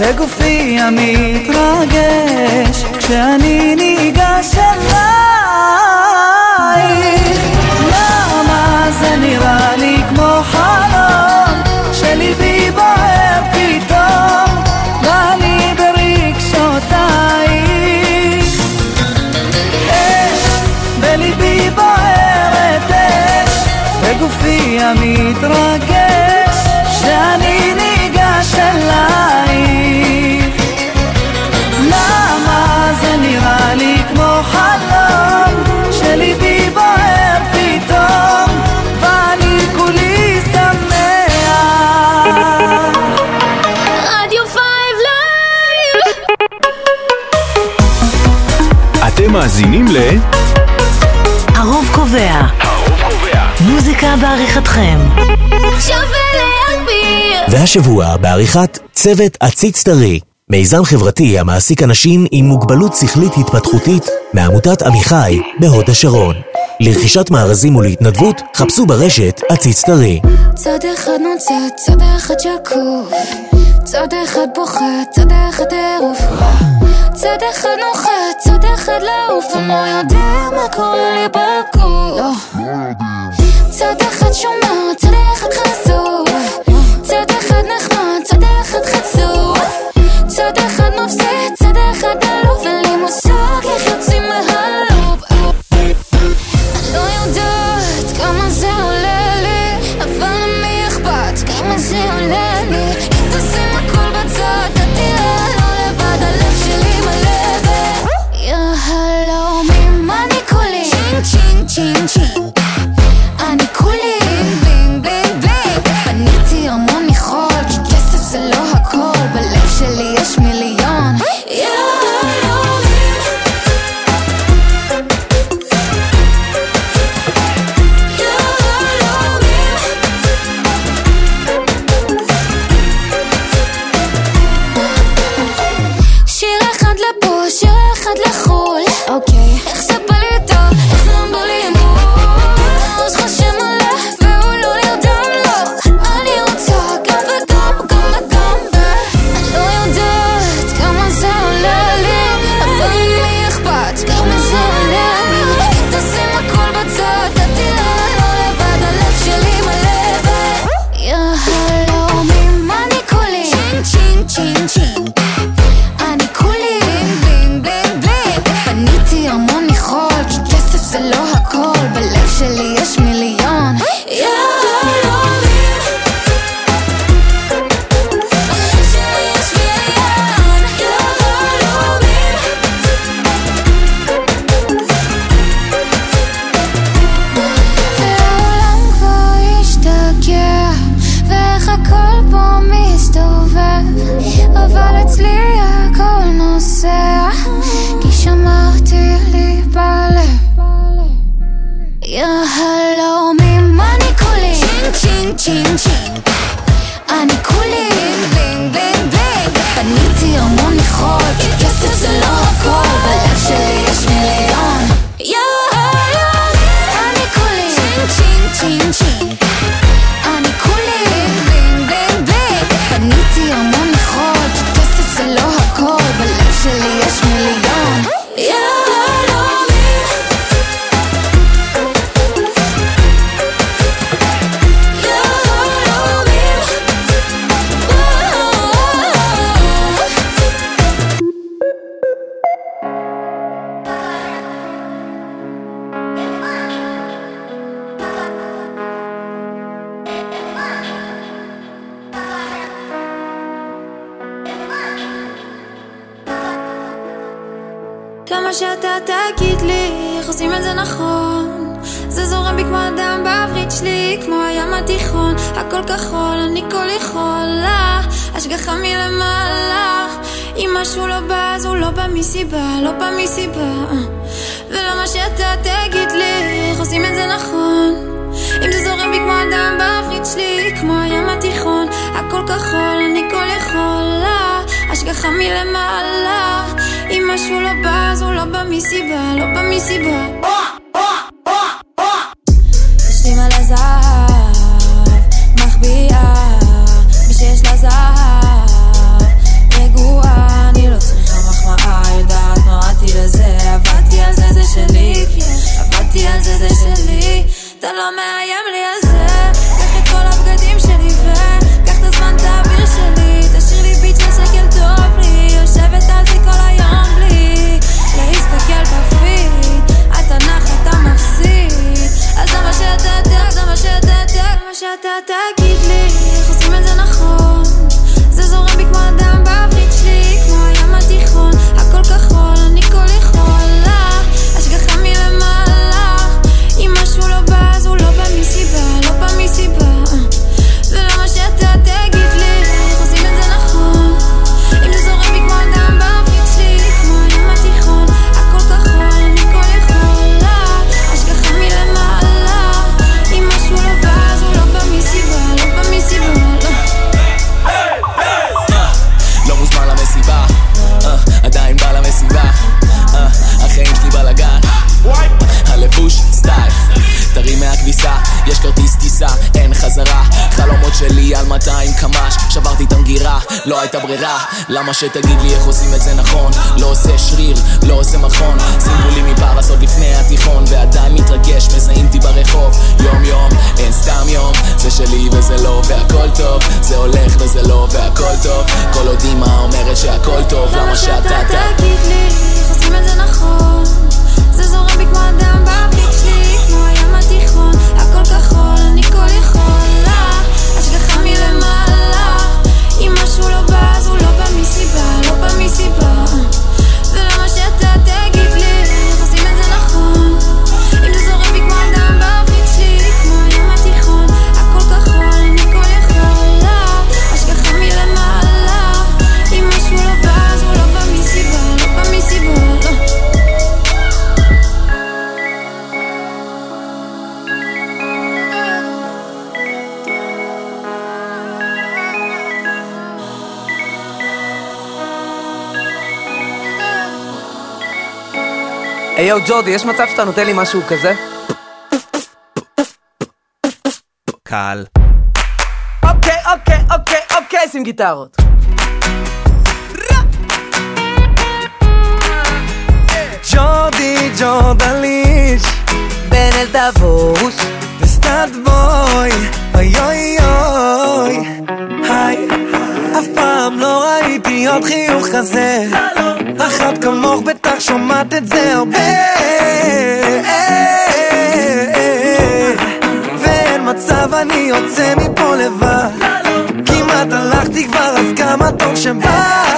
בגופי המתרגש כשאני ניגש אלייך. למה זה נראה לי כמו חלום שליבי בוער פתאום? ואני ברגשותייך. אש בליבי בוערת אש בגופי המתרגש אתם מאזינים ל... הרוב קובע. הרוב קובע. מוזיקה בעריכתכם. והשבוע בעריכת צוות עציץ טרי, מיזם חברתי המעסיק אנשים עם מוגבלות שכלית התפתחותית מעמותת עמיחי בהוד השרון. לרכישת מארזים ולהתנדבות, חפשו ברשת עציץ טרי. צד אחד נוצץ, צד אחד שקוף צד אחד בוכה, צד אחד טירוף צד אחד נוחת, צד אחד לעוף. הם לא יודעים מה קורה לי בגוף. לא צד אחד שומר, צד אחד חשוף. יכול, אני כל יכולה, השגחה מלמעלה. אם משהו לא בא, אז הוא לא בא מסיבה, לא בא מסיבה. shit that give היי יו ג'ורדי, יש מצב שאתה נותן לי משהו כזה? קל. אוקיי, אוקיי, אוקיי, אוקיי, שים גיטרות. ג'ורדי ג'ורדליש בן אל דבוש. וסטאט בוי אוי אוי אוי היי אף פעם לא ראיתי עוד חיוך כזה. אחת כמוך בטח שומעת את זה הרבה. ואין מצב אני יוצא מפה לבד. כמעט הלכתי כבר אז כמה טוב שבא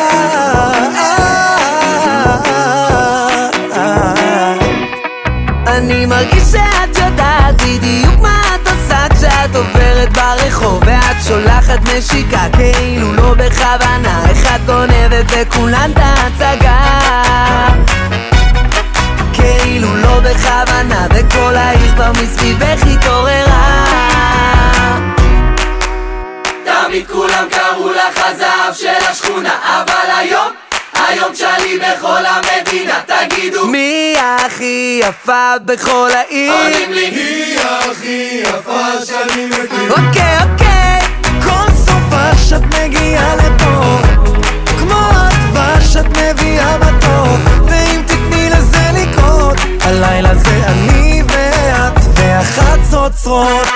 שולחת נשיקה כאילו לא בכוונה. אחד גונבת וכולן את ההצגה. כאילו לא בכוונה וכל העיר כבר מסביבך התעוררה. תמיד כולם קראו לך הזהב של השכונה אבל היום היום תשאלי בכל המדינה, תגידו מי הכי יפה בכל העיר? עונים לי היא הכי יפה שאני מכיר. אוקיי, אוקיי. הדבש את מגיעה לפה כמו הדבש את מביאה בתור. ואם תתני לזה לקרות הלילה זה אני ואת והחצוצרות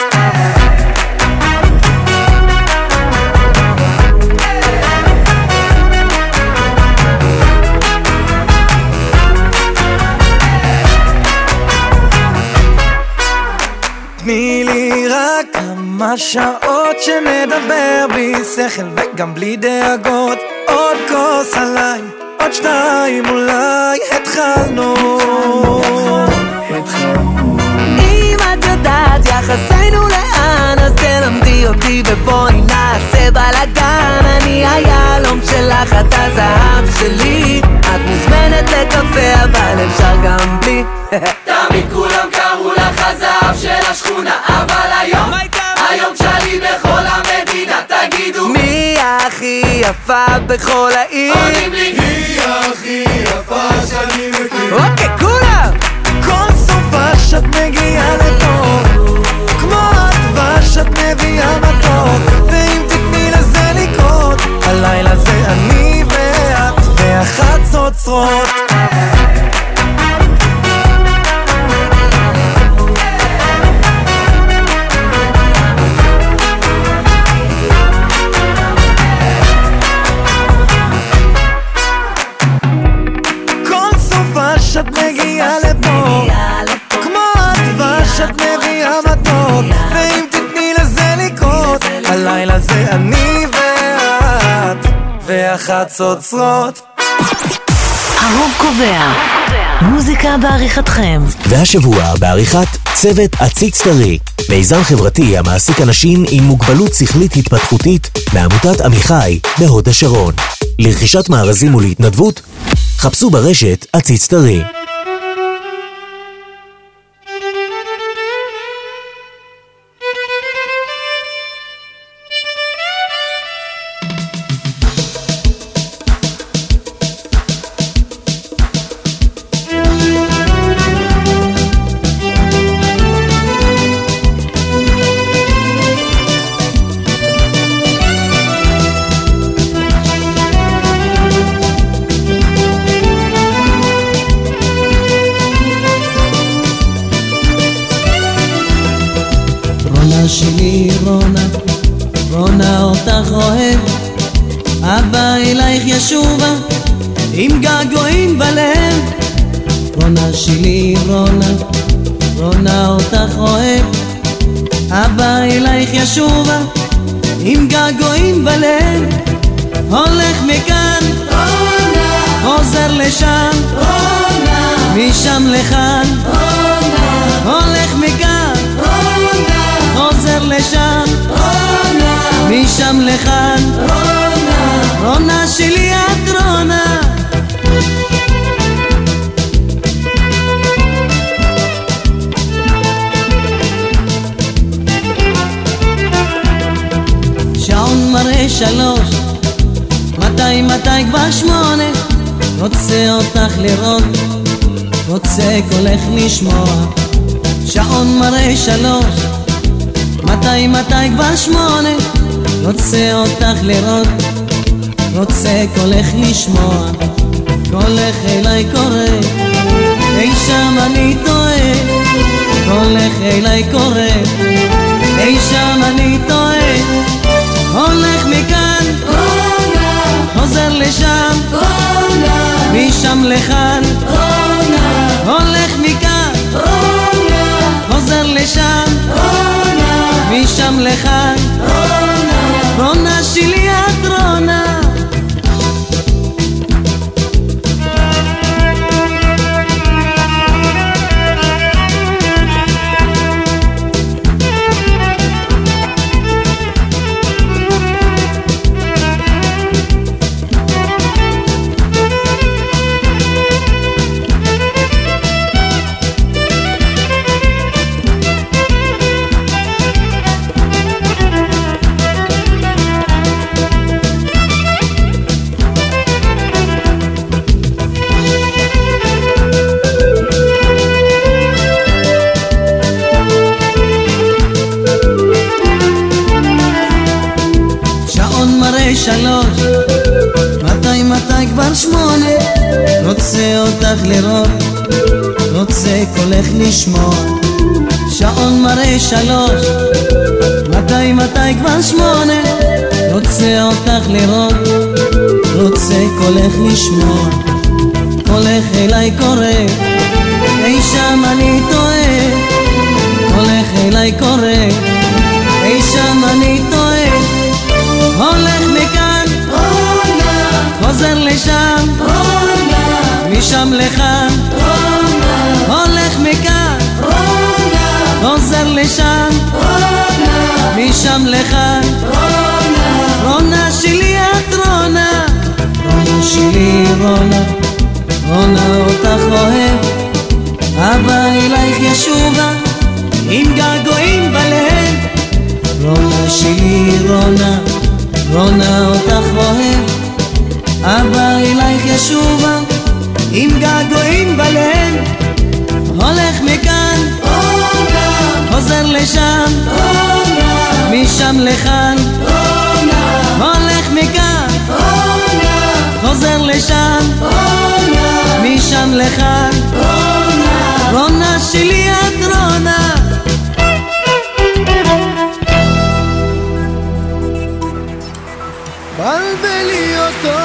תני לי רק כמה שעות שנדבר בלי שכל וגם בלי דאגות. עוד כוס עליי, עוד שתיים אולי התחלנו. אם את יודעת יחסינו לאן אז תלמדי אותי ובואי נעשה בלאגן. אני היהלום שלך, את הזהב שלי. את מוזמנת לקפה אבל אפשר גם בלי. תמיד כולם קראו לך הזהב של השכונה אבל היום oh היום תשאלי בכל המדינה תגידו מי הכי יפה בכל העיר? עונים לי היא הכי יפה שאני מכיר אוקיי, כולם! כל סופה שאת מגיעה לפה כמו הדבש את מביאה מתוק ואם תתני לזה לקרות הלילה זה אני ואת והחצוצרות כל מתוק ואם תתני לזה לקרות הלילה זה אני ואת והחצוצרות הרוב קובע. מוזיקה בעריכתכם. והשבוע בעריכת צוות עציץ טרי, מיזם חברתי המעסיק אנשים עם מוגבלות שכלית התפתחותית מעמותת עמיחי בהוד השרון. לרכישת מארזים ולהתנדבות, חפשו ברשת עציץ טרי. שלי רונה, רונה אותך אוהב, אבא אלייך ישובה, עם געגועים בלב, רונה שלי רונה, רונה אותך אוהב, אבא אלייך ישובה, עם געגועים בלב, הולך מכאן, חוזר לשם, משם לכאן, חוזר לשם, משם לכאן, רונה שלי את רונה. בלבלי אותו,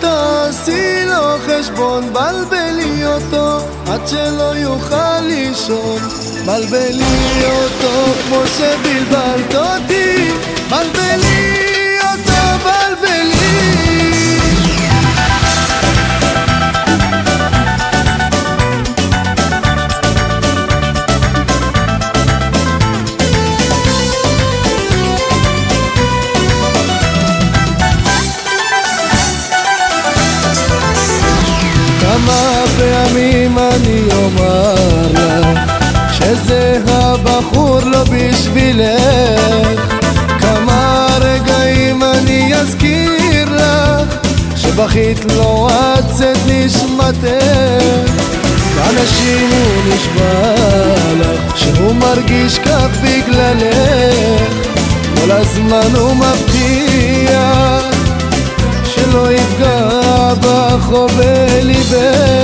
תעשי לו חשבון, בלבלי אותו, עד שלא יוכל לישון. בלבלי אותו כמו שבלבלת אותי, בלבלי בשבילך. כמה רגעים אני אזכיר לך שבכית לו עצת נשמתך. לאנשים הוא נשבע לך שהוא מרגיש כך בגללך. כל הזמן הוא מבטיח שלא יפגע בך או בליבך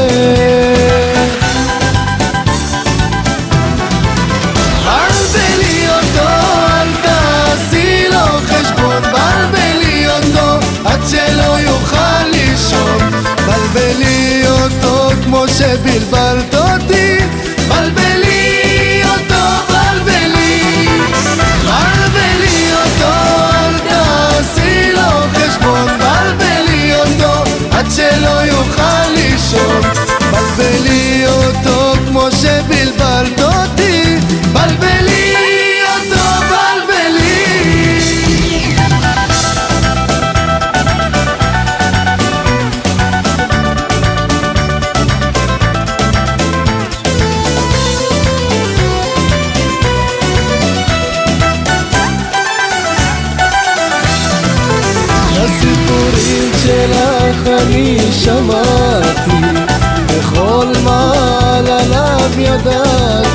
שלא יוכל לישון. בלבלי אותו כמו שבלבלת אותי. בלבלי אותו, בלבלי. בלבלי אותו, אל תעשי לו חשבון. בלבלי אותו, עד שלא יוכל לישון. בלבלי אותו כמו שבלבלת אותי. בלבלי שמעתי וכל מעל עליו ידעתי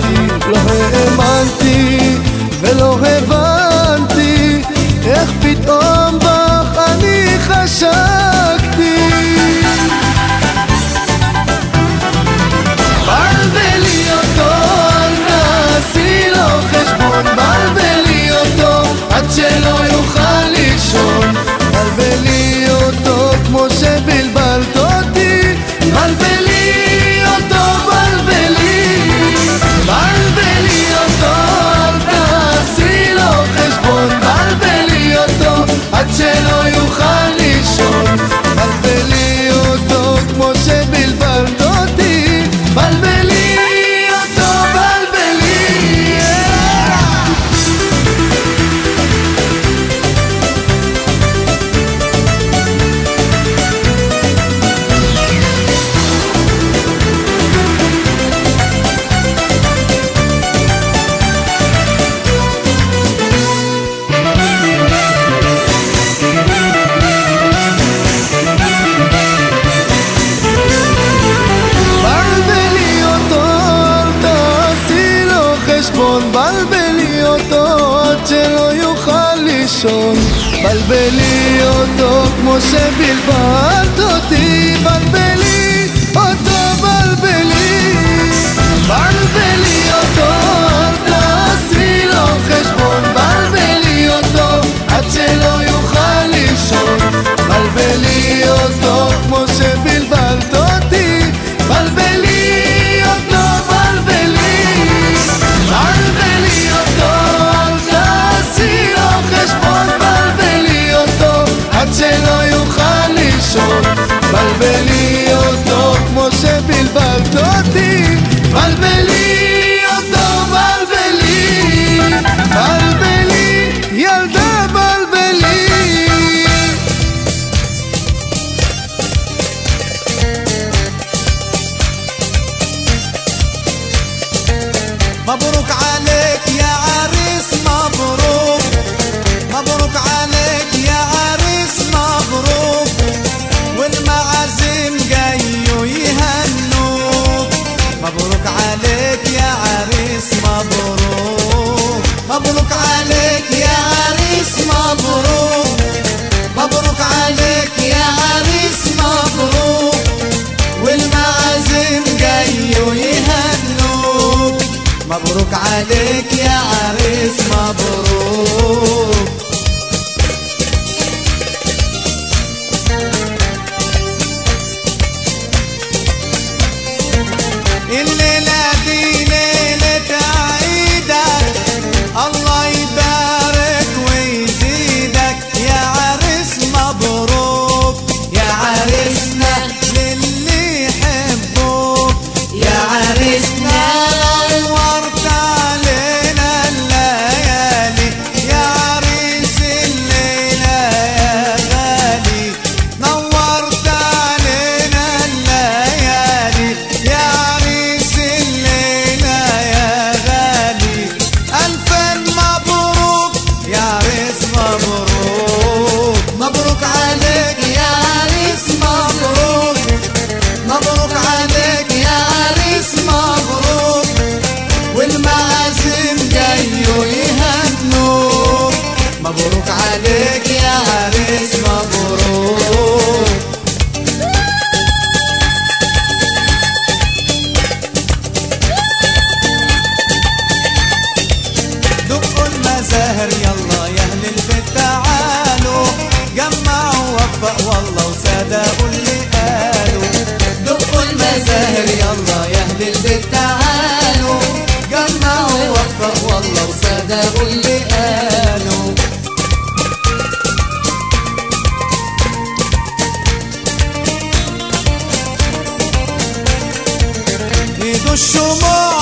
no chumbo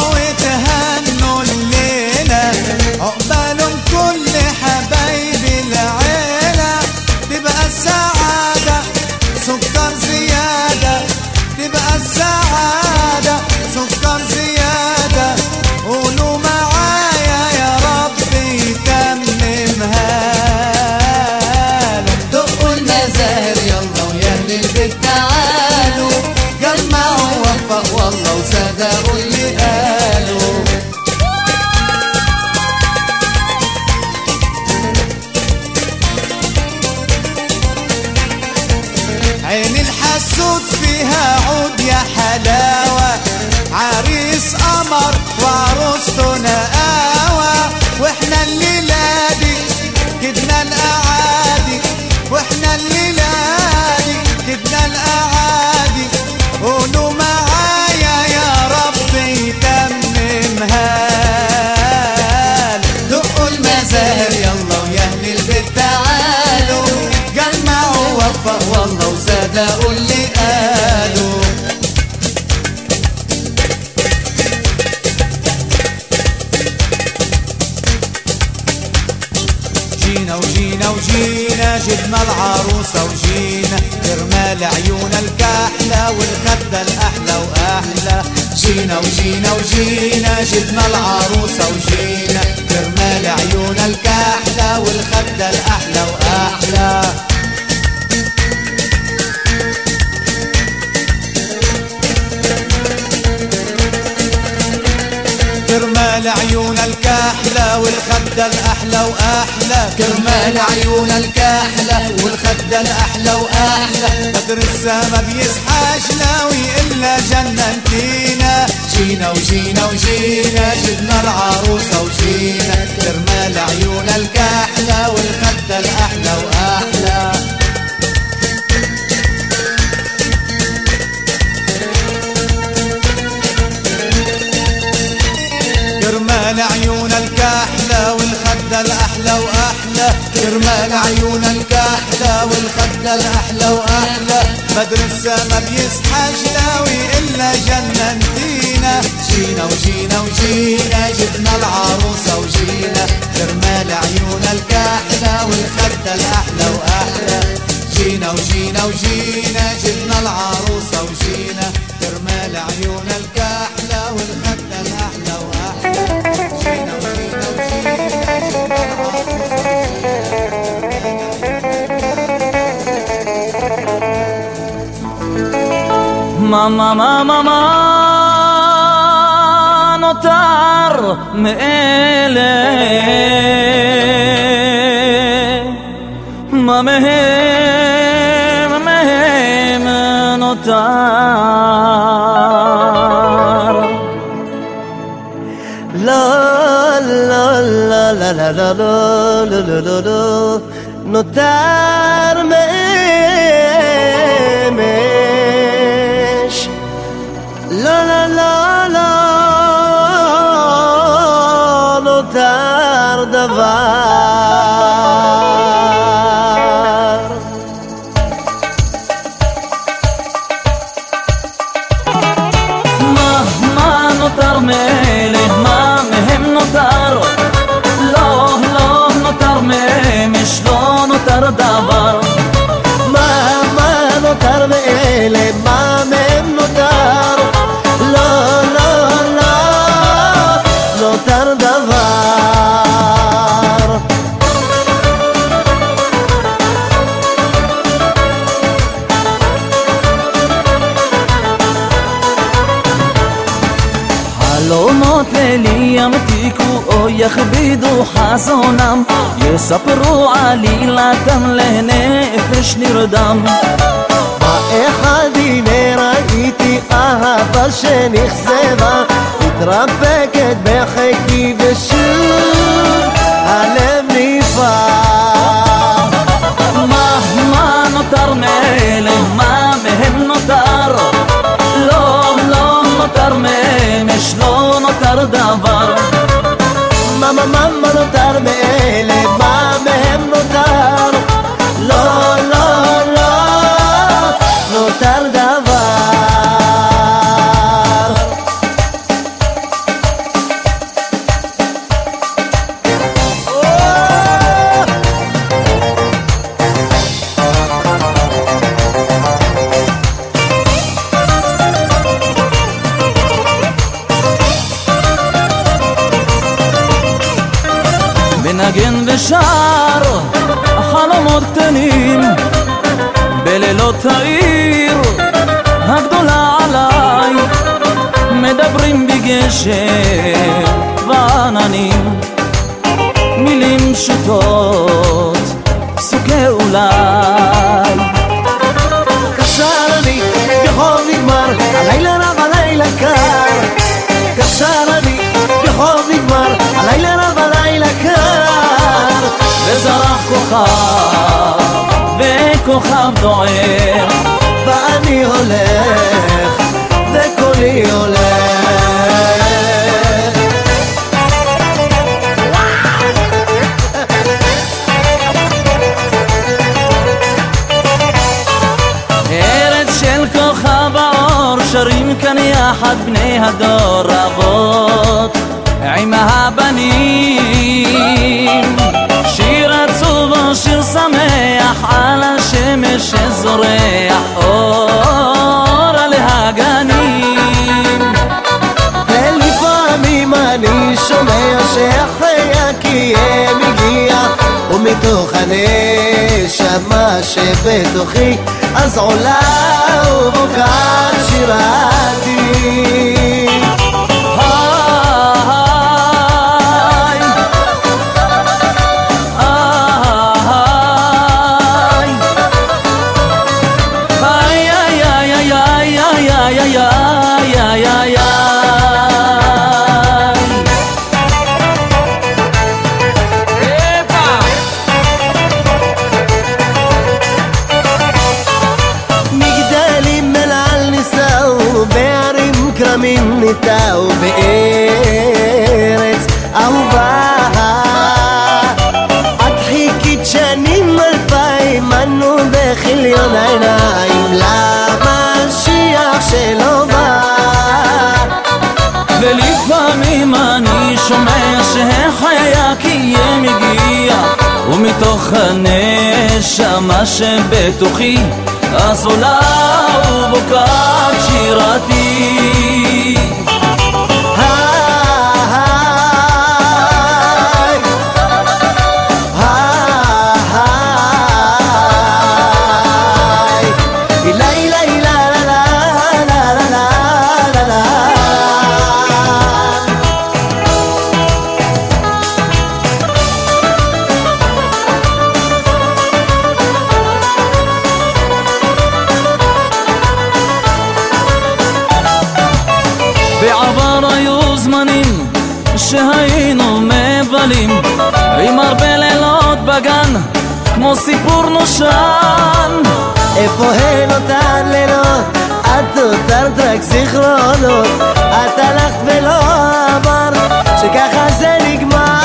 وجينا جبنا العروسة وجينا كرمال عيون الكحلة والخدة الأحلى وأحلى. جينا وجينا وجينا جبنا العروسة وجينا كرمال عيون الكحلة والخدة الأحلى وأحلى. كرمال عيون الكحلة والخدة الأحلى وأحلى. كرمال عيون الكحلة والخدة الأحلى وأحلى. بدر السما بيسحاش ناوي إلا جننتينا جينا وجينا وجينا جبنا العروسة وجينا. كرمال عيون الكحلة والخدة الأحلى وأحلى. كرمال عيون الكحلة والخدة الأحلى وأحلى. بدر السما بيصحى جلاوي إلا جننتينا جينا وجينا وجينا جبنا العروسة وجينا. كرمال عيون الكحلة والخدة الأحلى وأحلى. جينا وجينا وجينا جبنا العروسة وجينا. كرمال عيون الكحلة والخدة الأحلى وأحلى. جينا وجينا وجينا جبنا العروسة מה, מה, מה, מה, מה נותר מאלה? מה מהם, מהם נותר? לא, לא, לא, לא, לא, לא, לא, לא, לא, לא, נותר חזונם. יספרו עלילתם לנפש נרדם. באחד הנה ראיתי אהבה שנכזבה התרבה בתוכי, אז עולה ובוקעת שירה. ארץ אהובה. את חיכית שנים אלפיים אנו בכיליון העיניים למשיח שלא בא? ולפעמים אני שומע שהחיה כי יהיה ומתוך הנשמה שבתוכי אז עולה ובוקעת שירתי. סיפור נושן. איפה הן אותן לילות? את נותרת רק זיכרונות. את הלכת ולא אמרת שככה זה נגמר.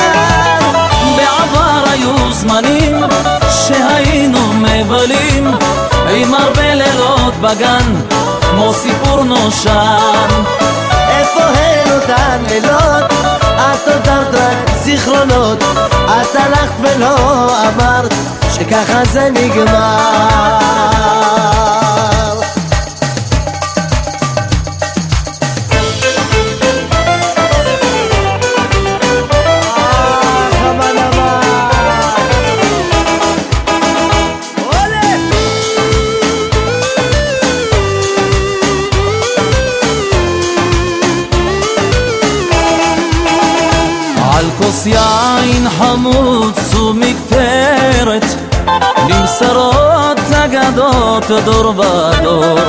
בעבר היו זמנים שהיינו מבלים עם הרבה לילות בגן, כמו סיפור נושן. איפה הן אותן לילות? את נותרת רק זיכרונות. את הלכת ולא אמרת שככה זה נגמר. אגדות דור ודור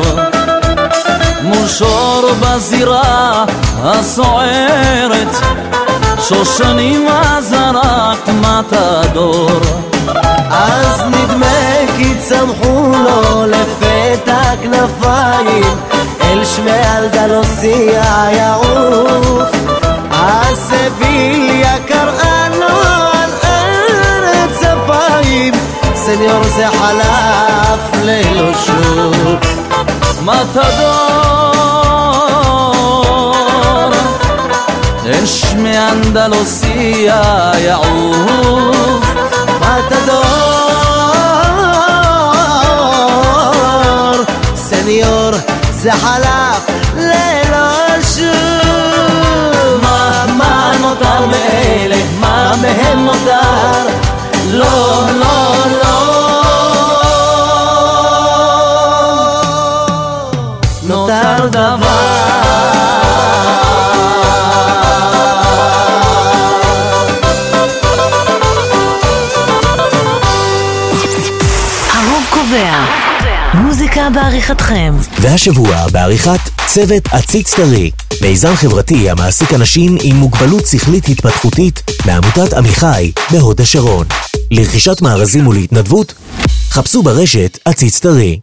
מול שור בזירה הסוערת שושנים זרקת מתדור אז נדמה כי צמחו לו לפתע כנפיים אל שמי אלדלוסיה יעוף הסביליה קראה סניור זה חלף ללא שוב מתדור אין שמי אנדלוסיה יעוף מתדור סניור זה חלף ללא שוב מה, מה נותר מאלה? מה מהם נותר? לא, לא, לא נותר קובע. מוזיקה בעריכתכם. והשבוע בעריכת צוות עציץ טרי, מיזם חברתי המעסיק אנשים עם מוגבלות שכלית התפתחותית מעמותת עמיחי בהוד השרון. לרכישת מארזים ולהתנדבות, חפשו ברשת עציץ טרי.